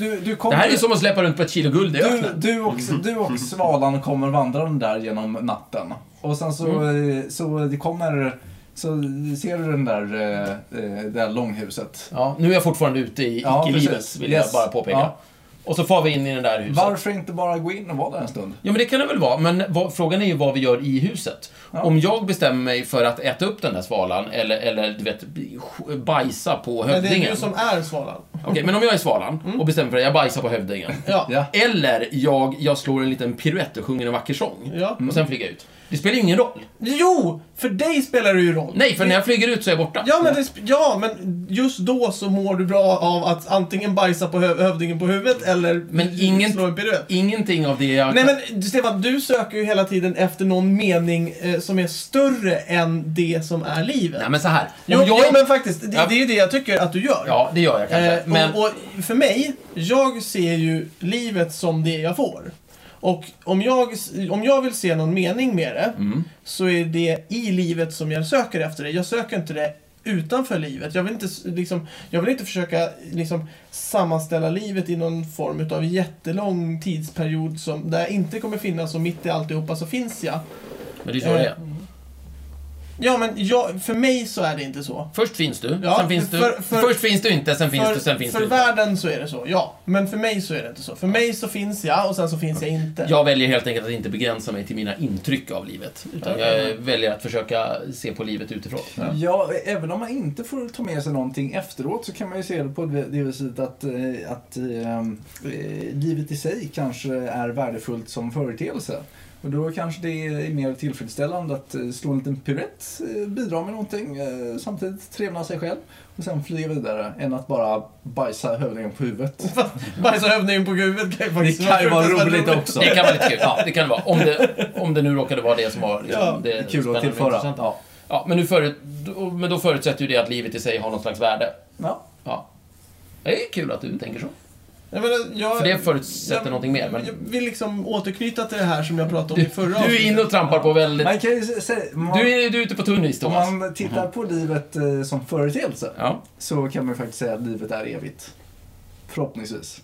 Speaker 3: du, du kommer...
Speaker 2: Det här är ju som att släppa runt på ett kilo guld i
Speaker 3: du,
Speaker 2: öknen.
Speaker 3: du, och, du och svalan kommer vandrande där genom natten. Och sen så,
Speaker 2: Mm.
Speaker 3: så det kommer... Så ser du den där, eh, det där långhuset.
Speaker 2: Ja, nu är jag fortfarande ute i
Speaker 3: Ja,
Speaker 2: icke-livet,
Speaker 3: precis.
Speaker 2: vill
Speaker 3: Yes.
Speaker 2: jag bara påpeka.
Speaker 3: Ja.
Speaker 2: Och så far vi in i det där huset.
Speaker 3: Varför inte bara gå in och vara där en stund?
Speaker 2: Ja, men det kan det väl vara. Men vad, frågan är ju vad vi gör i huset.
Speaker 3: Ja.
Speaker 2: Om jag bestämmer mig för att äta upp den där svalan, eller, eller du vet, bajsa på
Speaker 1: Men det är
Speaker 2: hövdingen.
Speaker 1: du som är svalan.
Speaker 2: Okej, men om jag är svalan och bestämmer för att jag bajsar på hövdingen.
Speaker 1: Ja.
Speaker 2: Eller jag, jag slår en liten piruett och sjunger en vacker sång.
Speaker 1: Ja.
Speaker 2: Och sen flyger jag ut. Det spelar ingen roll.
Speaker 1: Jo! För dig spelar det ju roll.
Speaker 2: Nej, för när jag flyger ut så är jag borta.
Speaker 1: Ja men, det, ja, men just då så mår du bra av att antingen bajsa på hö- hövdingen på huvudet eller
Speaker 2: Men ingen-
Speaker 1: slå en piruett.
Speaker 2: Ingenting av det jag...
Speaker 1: Nej men Stefan, du söker ju hela tiden efter någon mening eh, som är större än det som är livet.
Speaker 2: Nej, men så här.
Speaker 1: Jo,
Speaker 2: jag...
Speaker 1: jo, men faktiskt, det,
Speaker 2: Ja.
Speaker 1: det är ju det jag tycker att du gör.
Speaker 2: Ja, det gör jag kanske.
Speaker 1: Eh,
Speaker 2: men...
Speaker 1: och, och för mig, jag ser ju livet som det jag får. Och om jag, om jag vill se någon mening med det,
Speaker 2: Mm.
Speaker 1: så är det i livet som jag söker efter det. Jag söker inte det utanför livet. Jag vill inte, liksom, jag vill inte försöka liksom, sammanställa livet i någon form av jättelång tidsperiod som, där jag inte kommer finnas och mitt i alltihopa så finns jag.
Speaker 2: Men det är så det är.
Speaker 1: Ja, men jag, för mig så är det inte så.
Speaker 2: Först finns du,
Speaker 1: Ja,
Speaker 2: sen finns du.
Speaker 1: för- för-
Speaker 2: Först finns du inte, sen finns
Speaker 1: för,
Speaker 2: du, sen finns
Speaker 1: för
Speaker 2: du inte.
Speaker 1: världen så är det så, ja. Men för mig så är det inte så. För mig så finns jag och sen så finns jag inte.
Speaker 2: Jag väljer helt enkelt att inte begränsa mig till mina intryck av livet. Utan jag väljer att försöka se på livet utifrån.
Speaker 3: Ja. även om man inte får ta med sig någonting efteråt så kan man ju se det på det viset att, eh, att eh, livet i sig kanske är värdefullt som företeelse. Och då kanske det är mer tillfredsställande att eh, slå en liten piruett, eh, bidra med någonting, eh, samtidigt trevna sig själv och sen flyga vidare än att bara bajsa hövdingen på huvudet.
Speaker 1: Bajsa hövdingen på huvudet kan ju faktiskt
Speaker 3: Det kan ju vara roligt också.
Speaker 2: Det kan vara lite kul. Ja, det kan det vara. Om det, om det nu råkade vara det som var liksom,
Speaker 1: Ja,
Speaker 2: det
Speaker 3: Kul att tillföra. Ja.
Speaker 2: Ja, men, nu förut, då- men då förutsätter ju det att livet i sig har något slags värde.
Speaker 3: Ja.
Speaker 2: Ja. Det är kul att du tänker så.
Speaker 1: Jag menar, jag,
Speaker 2: För det förutsätter
Speaker 1: jag-
Speaker 2: någonting mer. Men
Speaker 1: Jag vill liksom återknyta till det här som jag pratade om
Speaker 2: du,
Speaker 1: i förra
Speaker 2: du är inne och trampar på väldigt...
Speaker 3: Man kan ju säga, man,
Speaker 2: Du är, du är ute på tunn is,
Speaker 3: om
Speaker 2: Thomas.
Speaker 3: man tittar på livet eh, som företeelse
Speaker 2: Ja.
Speaker 3: så kan man ju faktiskt säga att livet är evigt. Förhoppningsvis.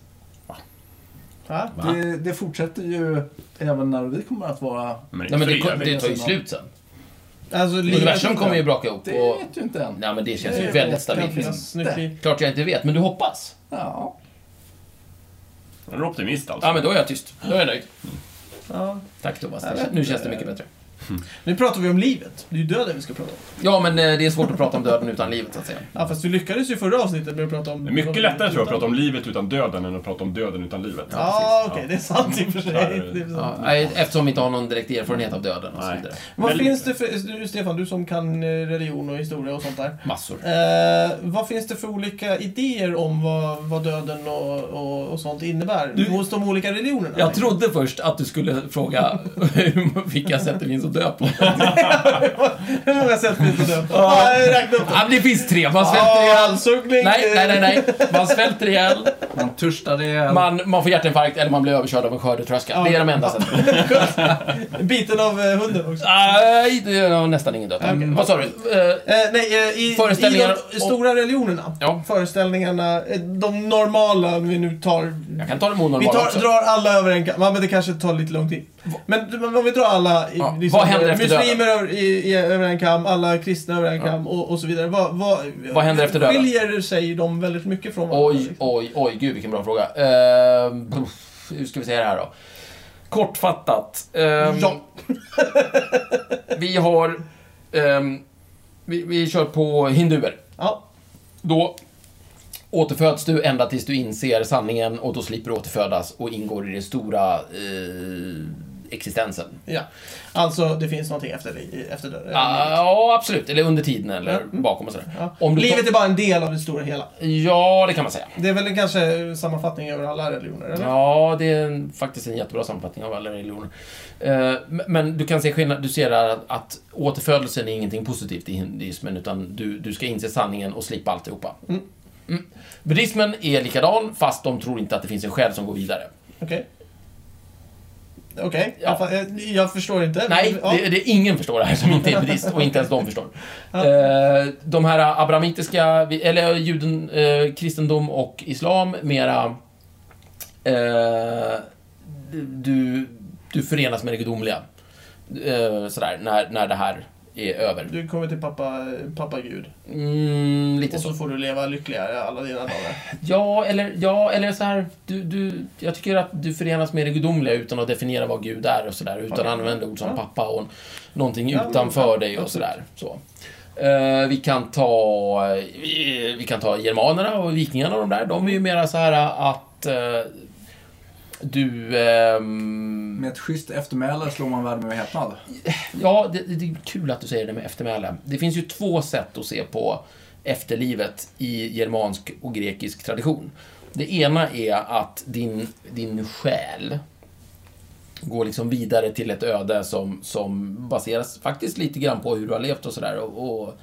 Speaker 2: Va?
Speaker 3: Det, det fortsätter ju även när vi kommer att vara...
Speaker 4: Men,
Speaker 2: Nej, men det, det tar ju slut sen.
Speaker 1: Alltså,
Speaker 2: Universum kommer ju braka ihop
Speaker 3: Det
Speaker 2: och...
Speaker 3: vet du inte än.
Speaker 2: Nej, men det känns
Speaker 3: Det
Speaker 2: ju väldigt stabilt.
Speaker 1: liv.
Speaker 2: Klart jag inte vet, men du hoppas.
Speaker 3: Ja.
Speaker 4: Är du optimist alltså?
Speaker 2: Ja, men då är jag tyst. Då är jag nöjd.
Speaker 1: Ja.
Speaker 2: Tack Thomas. Nu känns det mycket bättre.
Speaker 1: Nu pratar vi om livet. Det är ju döden vi ska prata om.
Speaker 2: Ja, men eh, det är svårt att prata om döden utan livet, så att säga.
Speaker 1: Ja, fast vi lyckades ju i förra avsnittet med att prata om...
Speaker 4: Det är mycket lättare tror jag att prata om livet utan döden än att prata om döden utan livet.
Speaker 1: Ja, okej, det är sant i och för sig.
Speaker 4: Där-
Speaker 1: Det är sant.
Speaker 2: Ja, nej, eftersom vi inte har någon direkt erfarenhet av döden och så
Speaker 4: Nej.
Speaker 2: vidare.
Speaker 1: Vad
Speaker 4: Väldigt-
Speaker 1: finns det för... Du, Stefan, du som kan eh, religion och historia och sånt där.
Speaker 2: Massor.
Speaker 1: Eh, vad finns det för olika idéer om vad, vad döden och, och, och sånt innebär
Speaker 2: Du-
Speaker 1: hos de olika religionerna?
Speaker 2: Jag trodde först att du skulle fråga vilka sätt det finns att dö på.
Speaker 1: Hur många dö på? Ja, jag räknar upp.
Speaker 2: Ja, det finns tre. Man svälter
Speaker 1: Ja,
Speaker 2: ihjäl. Nej, nej, nej, nej. Man svälter ihjäl.
Speaker 3: Man törstar ihjäl.
Speaker 2: Man, man får hjärtinfarkt eller man blir överkörd av en skördetröska. Det är de enda sätten.
Speaker 1: Biten av eh, hunden också.
Speaker 2: Nej, det har nästan ingen dött.
Speaker 1: Okej.
Speaker 2: Vad sa du? Eh,
Speaker 1: Eh, nej, i,
Speaker 2: Föreställningar
Speaker 1: i de stora religionerna.
Speaker 2: Ja.
Speaker 1: Föreställningarna, de normala, om vi nu tar...
Speaker 2: jag kan ta det
Speaker 1: Vi
Speaker 2: monormala
Speaker 1: tar, drar alla över en kam. Ja, men det kanske tar lite lång tid. Men om vi drar alla,
Speaker 2: Ja,
Speaker 1: liksom,
Speaker 2: vad händer efter döden?
Speaker 1: muslimer över, i, i, över en kam, alla kristna över en kam och, och så vidare. Vad, vad,
Speaker 2: Vad händer efter döden?
Speaker 1: Skiljer sig de väldigt mycket från varandra?
Speaker 2: Oj,
Speaker 1: liksom?
Speaker 2: oj, oj, gud vilken bra fråga. Puff, hur ska vi säga det här då? Kortfattat. ehm,
Speaker 1: Ja.
Speaker 2: Vi har... ehm, vi, vi kör på hinduer.
Speaker 1: Ja.
Speaker 2: Då återföds du ända tills du inser sanningen och då slipper du återfödas och ingår i den stora eh, existensen.
Speaker 1: ja. Alltså, det finns någonting efter, efter döden.
Speaker 2: Ja, ja, absolut. Eller under tiden eller
Speaker 1: Mm.
Speaker 2: bakom och sådär.
Speaker 1: Ja.
Speaker 2: Om du tar-
Speaker 1: Livet är bara en del av det stora hela.
Speaker 2: Ja, det kan man säga.
Speaker 1: Det är väl en kanske sammanfattning över alla religioner, eller?
Speaker 2: Ja, det är en, faktiskt en jättebra sammanfattning av alla religioner. Eh, men du kan se skillnad, du ser där att, att återfödelsen är ingenting positivt i hinduismen, utan du, du ska inse sanningen och slippa alltihopa.
Speaker 1: Mm.
Speaker 2: Mm. Buddhismen är likadan, fast de tror inte att det finns en själ som går vidare.
Speaker 1: Okej. Okej,
Speaker 2: Ja.
Speaker 1: jag, fa- jag förstår inte.
Speaker 2: Nej,
Speaker 1: Ja.
Speaker 2: det, det är ingen förstår det här som inte är buddhist, och inte ens de förstår.
Speaker 1: Ja.
Speaker 2: Eh, de här abrahamitiska, eller juden, eh, kristendom och islam, mera... Eh, du, du förenas med det gudomliga. Eh, sådär, när, när det här är över.
Speaker 1: Du kommer till pappa, pappa Gud.
Speaker 2: Mm, lite
Speaker 1: Och
Speaker 2: så.
Speaker 1: så får du leva lyckligare alla dina dagar.
Speaker 2: Ja, eller, ja, eller så här, du, du, jag tycker att du förenas med det gudomliga utan att definiera vad Gud är och sådär. Utan
Speaker 1: Okej.
Speaker 2: att använda ord som
Speaker 1: Ja.
Speaker 2: pappa och någonting
Speaker 1: Ja, men-
Speaker 2: utanför
Speaker 1: ja,
Speaker 2: dig och sådär. Så. Eh, vi kan ta vi, vi kan ta germanerna och vikingarna och de där. De är ju mera så här att eh, du... ehm,
Speaker 3: Med ett schysst eftermäle slår man värme med häpnad.
Speaker 2: Ja, det, det är kul att du säger det med eftermäle. Det finns ju två sätt att se på efterlivet i germansk och grekisk tradition. Det ena är att din, din själ går liksom vidare till ett öde som, som baseras faktiskt lite grann på hur du har levt och sådär. Och, och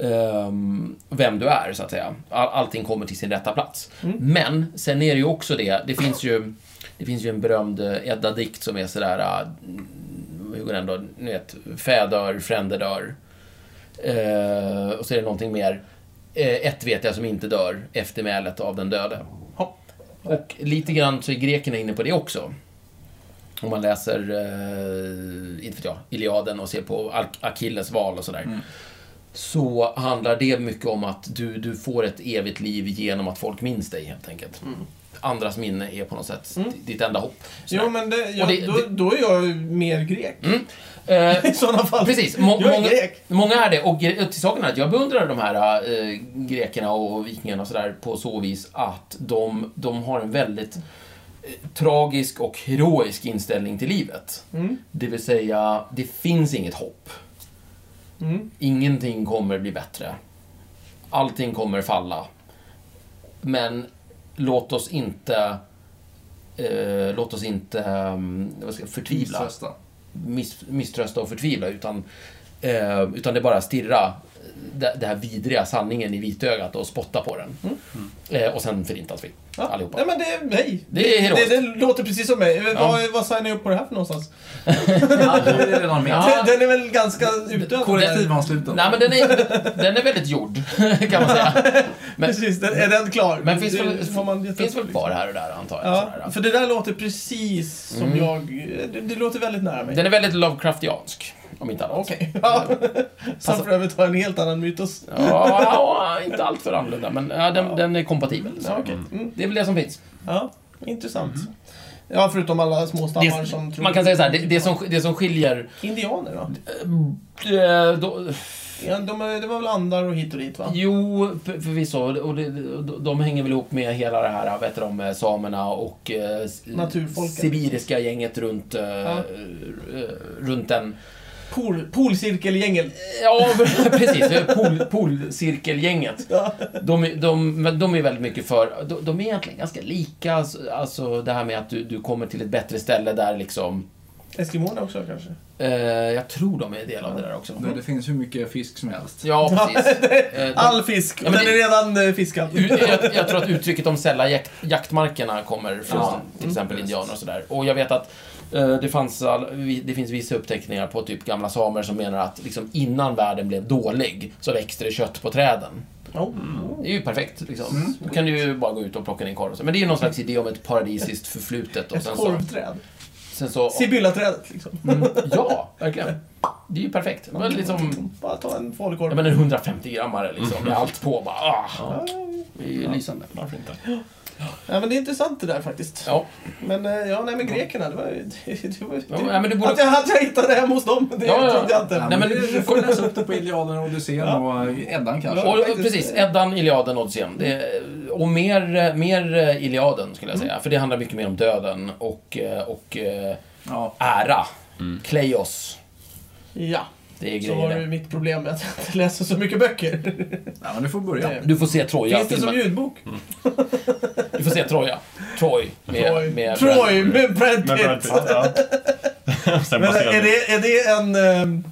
Speaker 2: ehm, vem du är, så att säga. All, allting kommer till sin rätta plats. Men sen är det ju också det, det finns ju, det finns ju en berömd eh, Edda-dikt som är sådär, äh, hur går den då? Ni vet, fä dör, fränder dör. Eh, och så är det någonting mer. Eh, ett vet jag som inte dör, eftermälet av den döde.
Speaker 1: Hopp.
Speaker 2: Och lite grann så är grekerna inne på det också. Om man läser, inte vet jag, Iliaden och ser på Achilles val och sådär. Så handlar det mycket om att du, du får ett evigt liv genom att folk minns dig helt enkelt. Andras minne är på något sätt ditt enda hopp. Sådär.
Speaker 1: Jo, men det,
Speaker 2: Och det-
Speaker 1: då, då är jag mer grek.
Speaker 2: Mm. Eh,
Speaker 1: I sådana fall.
Speaker 2: Precis, må,
Speaker 1: jag är
Speaker 2: många,
Speaker 1: grek.
Speaker 2: många är det. Och till saken är att jag beundrar de här eh, grekerna och vikingarna och sådär på så vis att de, de har en väldigt eh, tragisk och heroisk inställning till livet.
Speaker 1: Mm.
Speaker 2: Det vill säga, det finns inget hopp.
Speaker 1: Mm.
Speaker 2: Ingenting kommer bli bättre. Allting kommer falla. Men låt oss inte eh, låt oss inte vad ska, jag- förtvivla
Speaker 3: Misströsta.
Speaker 2: miss, misströsta och förtvivla, utan, eh, utan det bara stirra det, det här vidriga sanningen i vitögat och spotta på den. Eh, och sen förintas vi,
Speaker 1: Ja.
Speaker 2: allihopa.
Speaker 1: Nej, men det, nej.
Speaker 2: Det är heroiskt.
Speaker 1: det, det låter precis som mig.
Speaker 2: Ja.
Speaker 1: Vad, vad signar jag upp på det här för någonstans?
Speaker 3: Ja, du är redan med.
Speaker 2: Ja.
Speaker 1: Den, den är väl ganska utdöd?
Speaker 3: Kollektivansluten.
Speaker 2: Nej, men den är, den är väldigt gjord, kan man säga. Men,
Speaker 1: Precis, den, är den klar?
Speaker 2: men finns,
Speaker 1: Det
Speaker 2: väl,
Speaker 1: får man
Speaker 2: finns väl kvar här och där, antar jag.
Speaker 1: Ja,
Speaker 2: sådär.
Speaker 1: för det där låter precis som
Speaker 2: Mm.
Speaker 1: jag... Det, det låter väldigt nära mig.
Speaker 2: Den är väldigt Lovecraftiansk, om inte annat.
Speaker 1: Okej. Ja. Som för övrigt har en helt annan mytos.
Speaker 2: Ja, ja, inte allt för annorlunda, men ja, den, den är kompatibel. Så.
Speaker 1: Ja, okej. Mm.
Speaker 2: Det är väl det som finns.
Speaker 1: Ja, intressant. Ja, förutom alla små stammar
Speaker 2: Det,
Speaker 1: som tror...
Speaker 2: man kan säga så här, det, det, som, det som skiljer...
Speaker 1: Indianer då?
Speaker 2: eh, då,
Speaker 1: Ja, de, det var väl andar och hit och dit va?
Speaker 2: Jo, för- förvisso. Och det, de, de hänger väl ihop med hela det här, vet du, de, eh, samerna och eh, sibiriska gänget runt, eh,
Speaker 1: Ja.
Speaker 2: eh, runt den.
Speaker 1: Pool, poolcirkelgängel.
Speaker 2: Ja, precis. Pool, poolcirkelgänget. De, är- de, men de är väldigt mycket för... De, de är egentligen ganska lika. Alltså- Alltså det här med att du, du kommer till ett bättre ställe där liksom
Speaker 1: Eskimoerna också kanske?
Speaker 2: Eh, jag tror de är del av det där också.
Speaker 3: Det, det finns hur mycket fisk som helst.
Speaker 2: Ja, precis. Eh, de-
Speaker 1: All fisk,
Speaker 2: Ja, men
Speaker 1: den
Speaker 2: det-
Speaker 1: är redan eh, fiskad.
Speaker 2: Jag, jag tror att uttrycket de sälla jakt, jaktmarkerna kommer från
Speaker 3: Ja,
Speaker 2: till exempel
Speaker 3: mm.
Speaker 2: indianer och sådär. Och jag vet att det, fanns det finns vissa uppteckningar på typ gamla samer som menar att liksom innan världen blev dålig så växte det kött på träden.
Speaker 1: Oh.
Speaker 2: Det är ju perfekt. Liksom.
Speaker 3: Mm.
Speaker 2: Då kan du ju bara gå ut och plocka din korv. Men det är ju någon slags idé om ett paradisiskt förflutet. Och
Speaker 1: Ett
Speaker 2: sen
Speaker 1: korvträd.
Speaker 2: sen så,
Speaker 1: Sibyllaträdet liksom.
Speaker 2: mm, ja, verkligen. Det är ju perfekt. Men liksom,
Speaker 1: Bara ta en falukorv.
Speaker 2: jag menar 150 grammare liksom, med allt på. Bara, ah, det är ju lysande.
Speaker 4: Varför inte?
Speaker 1: Ja, men det är intressant det där faktiskt.
Speaker 2: Ja,
Speaker 1: Men eh, ja, nej men grekerna, det var ju...
Speaker 2: Ja, nej, men du borde...
Speaker 1: Att, jag, att jag hittade det hemma hos dem, det
Speaker 2: Ja, ja.
Speaker 1: trodde jag inte.
Speaker 2: Nej,
Speaker 3: men du, du får läsa upp det på Iliaden och Odysseen
Speaker 1: Ja.
Speaker 3: och Eddan kanske.
Speaker 2: Och,
Speaker 1: faktiskt.
Speaker 2: precis, Eddan, Iliaden, Odysseen. Det, och mer, mer eh, Iliaden, skulle jag säga. För det handlar mycket mer om döden och, eh, och eh,
Speaker 3: Ja.
Speaker 2: ära. Kleios.
Speaker 1: Ja,
Speaker 2: Det är
Speaker 1: så var det mitt problem med att jag inte läser så mycket böcker.
Speaker 3: ja, men du får börja.
Speaker 2: Du får se Troja.
Speaker 1: Finns det som
Speaker 2: filmen.
Speaker 1: ljudbok?
Speaker 2: Du får se Troja. Troy. Med,
Speaker 1: Troy,
Speaker 2: med
Speaker 1: Troy med Brad
Speaker 4: Men Brad
Speaker 1: Pitt.
Speaker 4: Pitt, ja.
Speaker 1: Är det, är det en, ehm,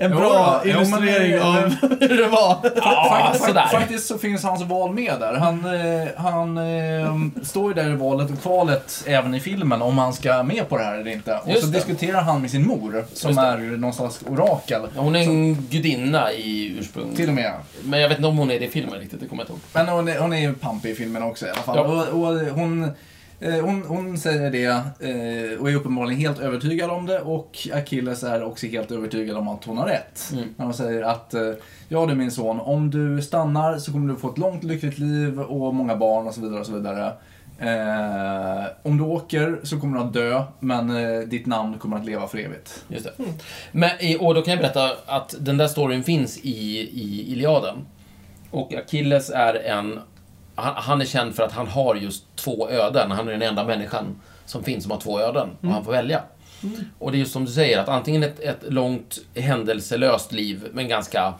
Speaker 1: en
Speaker 3: Jo,
Speaker 1: bra
Speaker 3: jo, men-
Speaker 1: illustrering av hur det var?
Speaker 2: Ja,
Speaker 3: Fak-
Speaker 2: sådär.
Speaker 3: Faktiskt så finns hans val med där. Han, eh, han eh, står ju där i valet och kvalet även i filmen om han ska med på det här eller inte. Och
Speaker 2: Just
Speaker 3: så
Speaker 2: det.
Speaker 3: diskuterar han med sin mor som
Speaker 2: Just det.
Speaker 3: är någon slags orakel.
Speaker 2: Hon är en gudinna i ursprung.
Speaker 3: Till och med.
Speaker 2: Men jag vet inte om hon är det i filmen riktigt, det kommer jag inte ihåg.
Speaker 3: Men hon är, hon är ju pampig i filmen också i alla fall.
Speaker 2: Ja.
Speaker 3: Och, och hon, hon, hon säger det eh, och är uppenbarligen helt övertygad om det och Achilles är också helt övertygad om att hon har rätt.
Speaker 2: Mm.
Speaker 3: När hon säger att eh, ja du min son, om du stannar så kommer du få ett långt lyckligt liv och många barn och så vidare och så vidare. Eh, om du åker så kommer du att dö, men eh, ditt namn kommer att leva för evigt.
Speaker 2: Just det. Men, i- och då kan jag berätta att den där storyn finns i, i Iliaden. Och Achilles är en... Han, han är känd för att han har just två öden. Han är den enda människan som finns som har två öden. Och han får välja. Och det är just som du säger, att antingen ett, ett långt händelselöst liv, men ganska...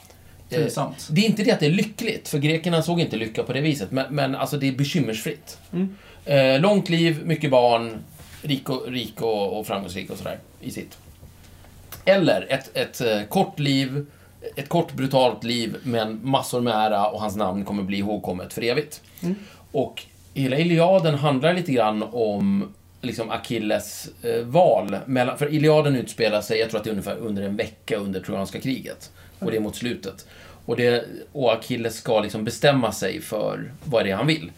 Speaker 2: eh, det är inte det att det är lyckligt, för grekerna såg inte lycka på det viset, men, men alltså det är bekymmersfritt.
Speaker 1: Mm.
Speaker 2: Eh, långt liv, mycket barn, rik och, rik och, och framgångsrik och sådär i sitt. Eller ett, ett eh, kort liv, ett kort brutalt liv, men massor med ära och hans namn kommer bli ihågkommet för evigt.
Speaker 1: Mm.
Speaker 2: Och hela Iliaden handlar lite grann om liksom Achilles eh, val. Mellan, för Iliaden utspelar sig, jag tror att det är ungefär under en vecka under Trojanska kriget. Och det är mot slutet. Och, det, och Achilles ska liksom bestämma sig för vad det är han vill.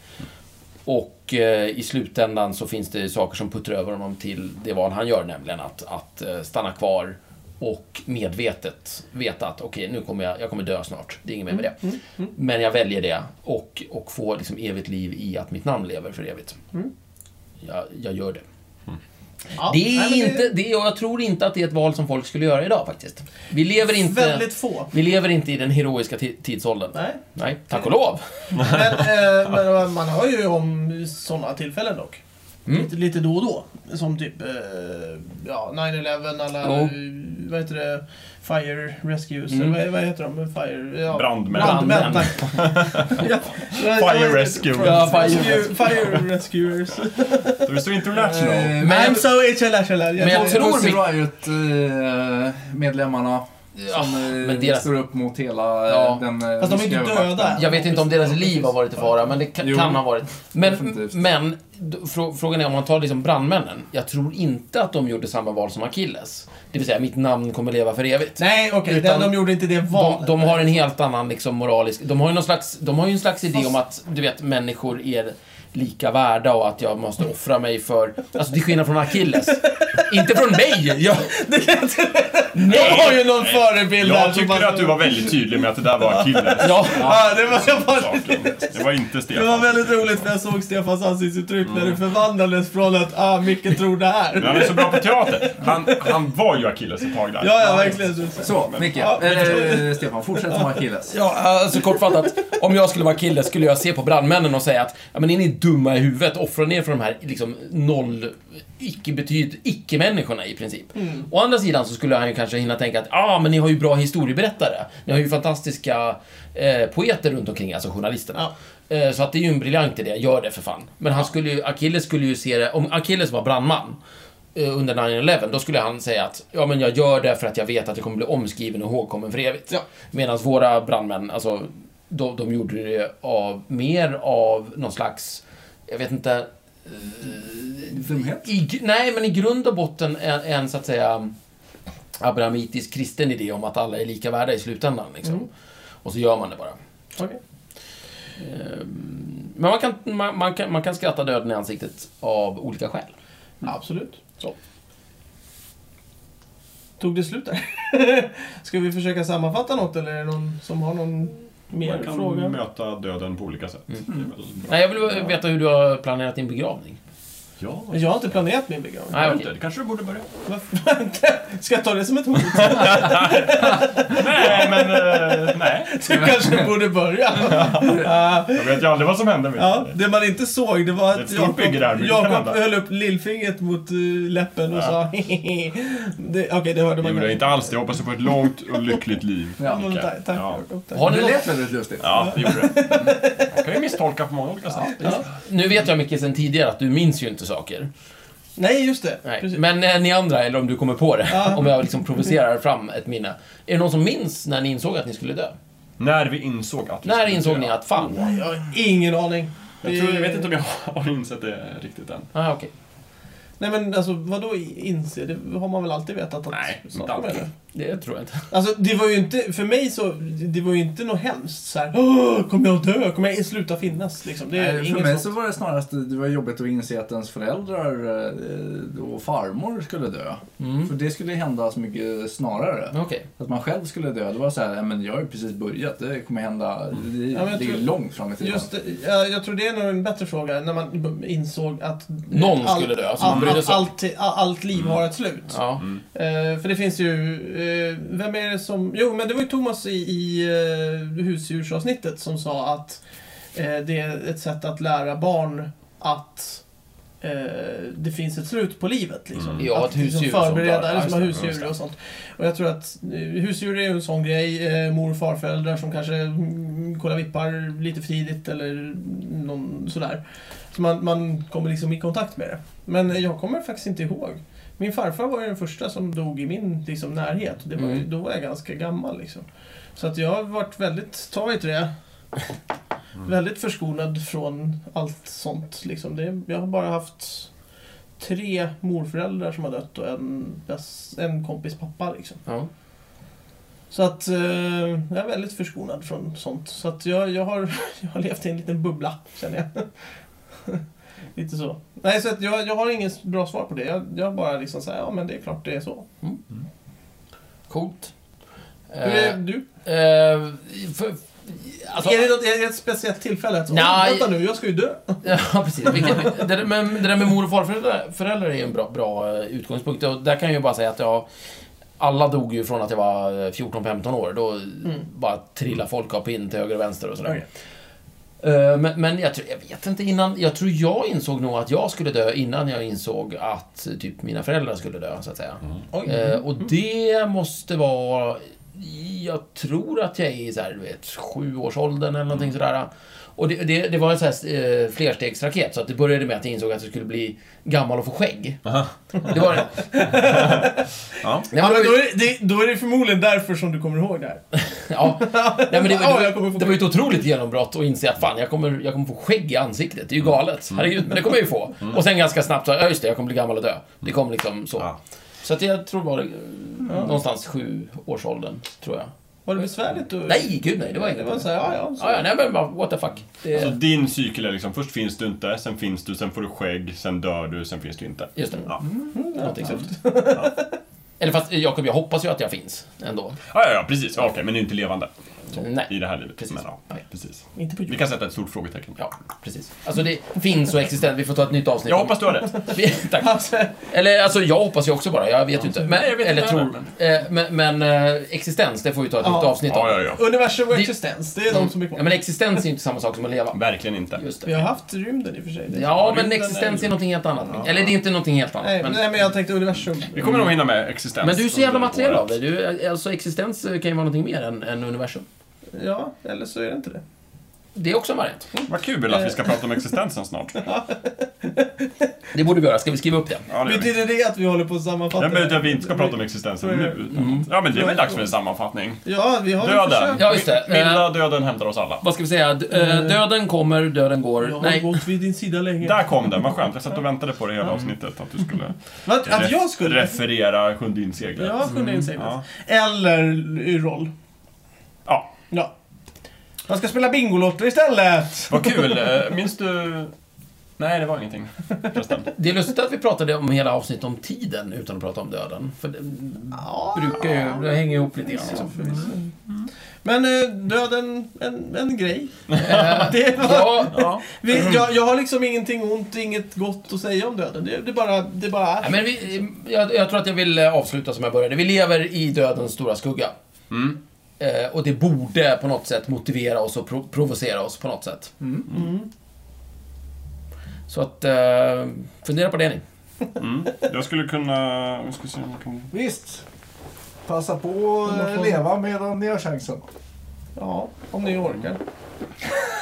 Speaker 2: Och eh, i slutändan så finns det saker som puttrar över honom till det val han gör, nämligen att, att eh, stanna kvar och medvetet veta att okej, nu kommer jag, jag kommer dö snart. Det är inget mer med det. Men jag väljer det och, och får liksom evigt liv i att mitt namn lever för evigt.
Speaker 1: Mm.
Speaker 2: Jag, jag gör det.
Speaker 1: Ja,
Speaker 2: Det är
Speaker 1: nej,
Speaker 2: inte, det, och jag tror inte att det är ett val som folk skulle göra idag faktiskt. Vi lever inte,
Speaker 1: Väldigt få.
Speaker 2: vi lever inte i den heroiska ti- tidsåldern.
Speaker 1: Nej.
Speaker 2: Nej, tack och lov.
Speaker 1: Men, eh, men man hör ju om sådana tillfällen dock.
Speaker 2: Mm.
Speaker 1: Lite, lite då och då. Som typ eh, ja, 9-11, alla, eh, vad heter det, Fire Rescues,
Speaker 2: Mm.
Speaker 1: vad, vad heter de? Fire, ja.
Speaker 4: Brandmän.
Speaker 1: Brandmän,
Speaker 2: Brandmän.
Speaker 1: tack. ja,
Speaker 4: Fire Rescue.
Speaker 2: Ja, Fire
Speaker 1: Rescue. Fire Rescuers.
Speaker 4: Du står international.
Speaker 3: Eh,
Speaker 2: Men-
Speaker 1: I'm so HLHL.
Speaker 2: Men jag tror
Speaker 3: Pussy Riot-medlemmarna
Speaker 2: Ja,
Speaker 3: som eh,
Speaker 2: men deras,
Speaker 3: står upp mot hela eh,
Speaker 2: Ja.
Speaker 3: den eh,
Speaker 1: Fast de är inte
Speaker 3: övermakten.
Speaker 1: döda.
Speaker 2: jag vet inte om deras liv har varit i fara, men det kan,
Speaker 3: Jo.
Speaker 2: kan ha varit. Men,
Speaker 3: Definitivt.
Speaker 2: men frågan är om man tar liksom brandmännen. Jag tror inte att de gjorde samma val som Achilles. Det vill säga, mitt namn kommer leva för evigt.
Speaker 1: Nej, okej.
Speaker 2: Utan
Speaker 1: de, de gjorde inte det
Speaker 2: De,
Speaker 1: valet.
Speaker 2: de har en helt annan liksom, moralisk... De har ju någon slags, de har ju en slags idé
Speaker 1: Fast-
Speaker 2: om att, du vet, människor är lika värda och att jag måste offra mig för... Alltså, till skillnad från Achilles. inte från mig! Jag,
Speaker 1: De har ju någon förebild
Speaker 4: Jag tycker
Speaker 1: man-
Speaker 4: att du var väldigt tydlig med att det där var Achilles.
Speaker 2: ja,
Speaker 1: Ja, det var, jag bara,
Speaker 4: saken. Det var inte
Speaker 1: det var
Speaker 4: Stefan.
Speaker 1: väldigt roligt för jag såg Stefans ansiktsuttryck när det förvandlades från att ah, Micke tror det här.
Speaker 4: Men han är så bra på teater. Han, han var ju Achilles ett tag där.
Speaker 1: Ja, ja, verkligen.
Speaker 3: Så, Micke.
Speaker 1: Ja.
Speaker 3: Eh, Stefan, fortsätt som Achilles.
Speaker 2: ja, alltså kortfattat. Om jag skulle vara Achilles skulle jag se på brandmännen och säga att ja, men är ni dumma i huvudet? Offra ner för de här liksom, noll icke-betyd, icke-människorna i princip. Å andra sidan så skulle han ju kanske hinna tänka att ah, men ni har ju bra historieberättare. Ni har ju fantastiska eh, poeter runt omkring, alltså journalisterna. Eh, så att det är ju en briljant idé, gör det för fan. Men han skulle ju, Achilles skulle ju se det, om Achilles var brandman, eh, under 9-11, då skulle han säga att ja, men jag gör det för att jag vet att jag kommer bli omskriven och ihågkommen för evigt.
Speaker 1: Ja.
Speaker 2: Medan våra brandmän, alltså, de, de gjorde det av, mer av någon slags, jag vet inte,
Speaker 3: Dumhet?
Speaker 2: i, gr- nej, men i grund och botten en, en så att säga abrahamitisk kristen idé om att alla är lika värda i slutändan. Liksom.
Speaker 1: Mm.
Speaker 2: Och så gör man det bara.
Speaker 1: Okej.
Speaker 2: Ehm, Men man kan, man, man, kan, man kan skratta döden i ansiktet av olika skäl.
Speaker 1: Absolut.
Speaker 2: Så.
Speaker 1: Tog det slut där? Ska vi försöka sammanfatta något eller är det någon som har någon mer
Speaker 4: Man kan
Speaker 1: fråga?
Speaker 4: möta döden på olika sätt.
Speaker 2: Mm. Nej, jag vill veta hur du har planerat din begravning.
Speaker 4: Ja,
Speaker 1: Jag har inte planerat min begravning.
Speaker 2: Nej,
Speaker 4: inte. Det kanske du borde börja.
Speaker 1: Varför? Ska jag ta det som ett hot?
Speaker 4: nej, men eh, nej.
Speaker 1: Du kanske borde börja. Ja.
Speaker 4: Jag vet ju aldrig vad som händer med
Speaker 1: Ja, det man inte såg det var
Speaker 4: Det är
Speaker 1: att
Speaker 4: ett stort bygge där,
Speaker 1: Jakob,
Speaker 4: det kan
Speaker 1: Jakob
Speaker 4: hända.
Speaker 1: höll upp lillfingret mot uh, läppen och
Speaker 4: Ja.
Speaker 1: sa det, Okej, det hörde
Speaker 4: Det
Speaker 1: man
Speaker 4: gjorde jag inte alls. Jag hoppas du får ett långt och lyckligt liv.
Speaker 1: Ja, men, tack, tack,
Speaker 4: Ja.
Speaker 1: Jakob, tack.
Speaker 2: Har ni
Speaker 3: Det
Speaker 2: något,
Speaker 3: lät väldigt lustigt.
Speaker 4: Ja, det gjorde det. Man kan ju misstolka på många olika sätt.
Speaker 2: ja, nu vet jag mycket sen tidigare att du minns ju inte saker.
Speaker 1: Nej, just det.
Speaker 2: Nej. Men eh, ni andra, eller om du kommer på det,
Speaker 1: Ja.
Speaker 2: om jag liksom provocerar fram ett minne. Är det någon som minns när ni insåg att ni skulle dö?
Speaker 4: När vi insåg att vi
Speaker 2: När
Speaker 4: skulle
Speaker 2: insåg
Speaker 4: dö.
Speaker 2: ni att fan...
Speaker 1: Jag har ingen aning.
Speaker 4: Jag, tror, jag vet inte om jag har insett det riktigt än.
Speaker 2: Ah, okej.
Speaker 1: Nej men alltså vadå inse? Det har man väl alltid vetat att
Speaker 4: Nej, inte alltid.
Speaker 1: Det.
Speaker 2: Det tror jag inte.
Speaker 1: Alltså det var ju inte, för mig så, det var ju inte något hemskt så här. Åh, kommer jag att dö? Kommer jag sluta finnas? Liksom. Det är
Speaker 3: Nej, för mig
Speaker 1: sånt.
Speaker 3: så var det snarast det var jobbigt att inse att ens föräldrar eh, och farmor skulle dö.
Speaker 2: Mm.
Speaker 3: För det skulle hända så mycket snarare.
Speaker 2: Okej.
Speaker 3: Att man själv skulle dö, det var så här, "Ja, men jag har ju precis börjat, det kommer hända, det
Speaker 1: Ja, jag tror-
Speaker 3: långt fram i tiden.
Speaker 1: Just det, ja, jag tror det är nog en bättre fråga, när man insåg att...
Speaker 2: Någon skulle dö, som man
Speaker 1: allt, allt, allt, allt liv har ett slut.
Speaker 2: Ja.
Speaker 4: Mm.
Speaker 1: Eh, för det finns ju... Eh, vem är det som... Jo, men det var ju Thomas i, i eh, husdjursavsnittet som sa att eh, det är ett sätt att lära barn att det finns ett slut på livet. Liksom.
Speaker 4: Mm.
Speaker 2: Ja,
Speaker 1: att liksom
Speaker 2: som
Speaker 1: förbereda, eller som har husdjur och sånt. Och jag tror att husdjur är ju en sån grej. Mor och farföräldrar som kanske mm, kollar vippar lite för tidigt eller någon sådär. Så man, man kommer liksom i kontakt med det. Men jag kommer faktiskt inte ihåg. Min farfar var ju den första som dog i min liksom, närhet. Det var
Speaker 2: Mm.
Speaker 1: Då var jag ganska gammal. Liksom. Så att jag har varit väldigt, ta i det, väldigt förskonad från allt sånt. Liksom. Det, jag har bara haft tre morföräldrar som har dött och en, en kompis pappa. Liksom.
Speaker 2: Ja.
Speaker 1: Så att eh, jag är väldigt förskonad från sånt. Så att jag, jag, har, jag har levt i en liten bubbla, känner jag. Lite så. Nej, så att jag, jag har inget bra svar på det. Jag, jag bara liksom säger, ja men det är klart det är så.
Speaker 2: Coolt.
Speaker 1: Hur är
Speaker 2: Eh,
Speaker 1: du?
Speaker 2: eh, för, alltså,
Speaker 1: är, det något, är det ett speciellt tillfälle? Så,
Speaker 2: Nej.
Speaker 1: Vänta nu, jag ska ju dö.
Speaker 2: Ja, precis. Vilket, det, där med, det där med mor och farföräldrar föräldrar är ju en bra, bra eh, utgångspunkt. Och där kan jag ju bara säga att jag... Alla dog ju från att jag var eh, 14-15 år. Då bara trillade folk av pinn till höger och vänster och sådär.
Speaker 1: Okej.
Speaker 2: Eh, Men, men jag, tror, jag vet inte innan... Jag tror jag insåg nog att jag skulle dö innan jag insåg att eh, typ mina föräldrar skulle dö, så att säga.
Speaker 1: Oj.
Speaker 2: Eh, och det måste vara... Jag tror att jag är i så här, du vet, sjuårsåldern eller någonting sådär. Och det, det, det var en sån här eh, flerstegsraket, så att det började med att jag insåg att jag skulle bli gammal och få skägg.
Speaker 4: Aha.
Speaker 2: Det var det.
Speaker 4: Ja.
Speaker 2: det,
Speaker 1: Ja,
Speaker 2: var,
Speaker 1: men då, är det, då är det förmodligen därför som du kommer ihåg det här.
Speaker 2: ja. Nej, men det,
Speaker 1: Ja,
Speaker 2: var,
Speaker 1: få
Speaker 2: det var ju ett otroligt genombrott att inse att fan, jag kommer, jag kommer få skägg i ansiktet. Det är ju galet. Herregud, men det kommer jag ju få. Och sen ganska snabbt så, ja just det, jag kommer bli gammal och dö. Det kom liksom så.
Speaker 4: Ja.
Speaker 2: Så att jag tror det var eh, någonstans sju årsåldern, tror jag.
Speaker 1: Var det besvärligt? Att...
Speaker 2: Nej, gud nej, det var
Speaker 1: Det
Speaker 2: inget.
Speaker 1: var så här, ja, ja. Så.
Speaker 2: Ja, ja, nej men bara, what the fuck. Det,
Speaker 4: Så din cykel är liksom, först finns du inte, sen finns du, sen får du skägg, sen dör du, sen finns du inte.
Speaker 2: just det.
Speaker 4: Ja,
Speaker 2: Någonting sånt. Eller fast, Jakob, jag hoppas ju att jag finns ändå.
Speaker 4: ja, ja, ja precis. Ja, Okej, men du är inte levande
Speaker 2: Nej.
Speaker 4: i det här livet.
Speaker 2: Precis.
Speaker 4: Men, ja,
Speaker 2: Nej.
Speaker 4: precis.
Speaker 1: Inte på
Speaker 4: Vi kan sätta ett stort frågetecken.
Speaker 2: Ja, precis. Alltså det finns och existent. Vi får ta ett nytt avsnitt.
Speaker 4: Jag hoppas du har rätt.
Speaker 2: Tack. Eller alltså, jag hoppas ju också bara. Jag vet ju inte. Men,
Speaker 4: Nej, jag vet
Speaker 2: eller
Speaker 4: inte
Speaker 2: tror.
Speaker 4: heller,
Speaker 2: Men, men, men eh, existens, det får vi ta ett
Speaker 1: Ja.
Speaker 2: nytt avsnitt om.
Speaker 4: Ja, ja, ja.
Speaker 1: universum och
Speaker 2: Det-
Speaker 1: existens, det är de som är kvar.
Speaker 2: Ja, men existens är ju inte samma sak som att leva.
Speaker 4: Verkligen inte.
Speaker 2: Just
Speaker 1: Vi har haft rymden i och för sig.
Speaker 2: Ja, men existens är
Speaker 1: ju-
Speaker 2: någonting helt annat. Eller det är inte någonting helt annat.
Speaker 1: Nej,
Speaker 2: Men,
Speaker 1: nej, men jag tänkte universum.
Speaker 4: Vi kommer nog hinna med existens.
Speaker 2: men du är så jävla materiell av dig. Du, alltså existens kan ju vara någonting mer än, än universum.
Speaker 1: Ja, eller så är det inte det.
Speaker 2: Det är också en variant.
Speaker 4: Vad kul att vi ska prata om existensen snart.
Speaker 2: Det borde vi göra. Ska vi skriva upp det?
Speaker 4: Ja, det.
Speaker 1: Betyder det att vi håller på att sammanfatta?
Speaker 4: Jag menar att vi inte ska prata om existensen nu. Ja, men det är väl dags för en sammanfattning.
Speaker 1: Ja, vi har väl
Speaker 4: Döden.
Speaker 1: försökt.
Speaker 2: Ja, just det.
Speaker 4: Milda döden hämtar oss alla.
Speaker 2: Vad ska vi säga? D- eh, döden kommer, döden går.
Speaker 1: Jag har
Speaker 2: Nej.
Speaker 1: gått vid din sida länge.
Speaker 4: Där kom den, vad skönt. Jag satt och väntade på det hela avsnittet. Att du skulle
Speaker 1: Vad, att jag skulle?
Speaker 4: referera Sjunde inseglet.
Speaker 1: Ja, sjunde inseglet.
Speaker 4: Ja.
Speaker 1: Eller i roll.
Speaker 4: Ja,
Speaker 1: Ja. Man ska spela Bingolotter istället!
Speaker 4: vad kul. Eh, Minns du... Nej, det var ingenting förresten.
Speaker 2: Det är lustigt att vi pratade om hela avsnittet om tiden utan att prata om döden. För det
Speaker 1: Ja,
Speaker 2: brukar ju, det hänger ihop lite grann. Liksom.
Speaker 1: Men eh, döden, en, en grej. Det var,
Speaker 2: ja, ja.
Speaker 1: vi, jag, jag har liksom ingenting ont, inget gott att säga om döden. Det, det, bara, det bara är.
Speaker 2: Nej, men vi, jag, jag tror att jag vill eh, avsluta som jag började. Vi lever i dödens stora skugga.
Speaker 4: Mm.
Speaker 2: Eh, och det borde på något sätt motivera oss och pro- provocera oss på något sätt.
Speaker 1: Mm.
Speaker 2: Så att, eh, fundera på det ni.
Speaker 4: Mm. Jag skulle kunna... Vi ska se om jag kan...
Speaker 3: Visst. Passa på att eh, leva medan ni har chansen.
Speaker 1: Ja, om ni orkar.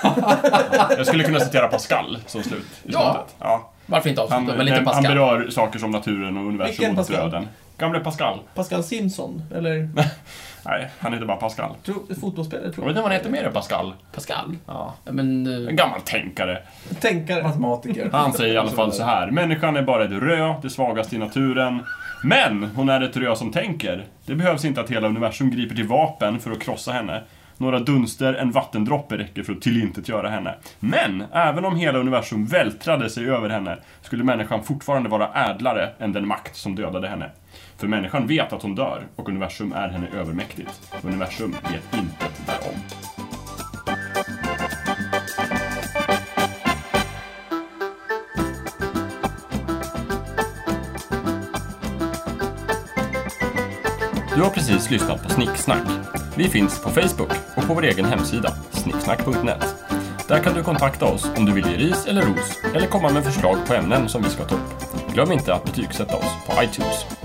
Speaker 4: Jag skulle kunna citera Pascal som slut i
Speaker 2: Ja.
Speaker 4: slutet. Ja.
Speaker 2: Varför inte
Speaker 4: Han,
Speaker 2: avsluta med lite
Speaker 4: han
Speaker 2: Pascal?
Speaker 4: berör saker som naturen och universum
Speaker 1: Vilken
Speaker 4: och döden. Gamle Pascal.
Speaker 1: Pascal Simpson, eller
Speaker 4: Nej, han heter bara Pascal.
Speaker 1: tro, fotbollsspelare
Speaker 4: Jag
Speaker 1: tror
Speaker 4: vet
Speaker 1: jag.
Speaker 4: inte vad han heter mer än Pascal.
Speaker 2: Pascal? Ja. Men...
Speaker 4: En
Speaker 2: eh,
Speaker 4: gammal tänkare.
Speaker 1: Tänkare.
Speaker 3: Matematiker.
Speaker 4: Han säger i alla fall så här. Människan är bara ett rö, det svagaste i naturen. Men hon är ett rö som tänker. Det behövs inte att hela universum griper till vapen för att krossa henne. Några dunster, en vattendroppe räcker för att tillintetgöra henne. Men, även om hela universum vältrade sig över henne, skulle människan fortfarande vara ädlare än den makt som dödade henne. För människan vet att hon dör, och universum är henne övermäktigt. Universum vet inte därom. Du har precis lyssnat på Snicksnack. Vi finns på Facebook och på vår egen hemsida, snicksnack.net. Där kan du kontakta oss om du vill ge ris eller ros eller komma med förslag på ämnen som vi ska ta upp. Glöm inte att betygsätta oss på iTunes.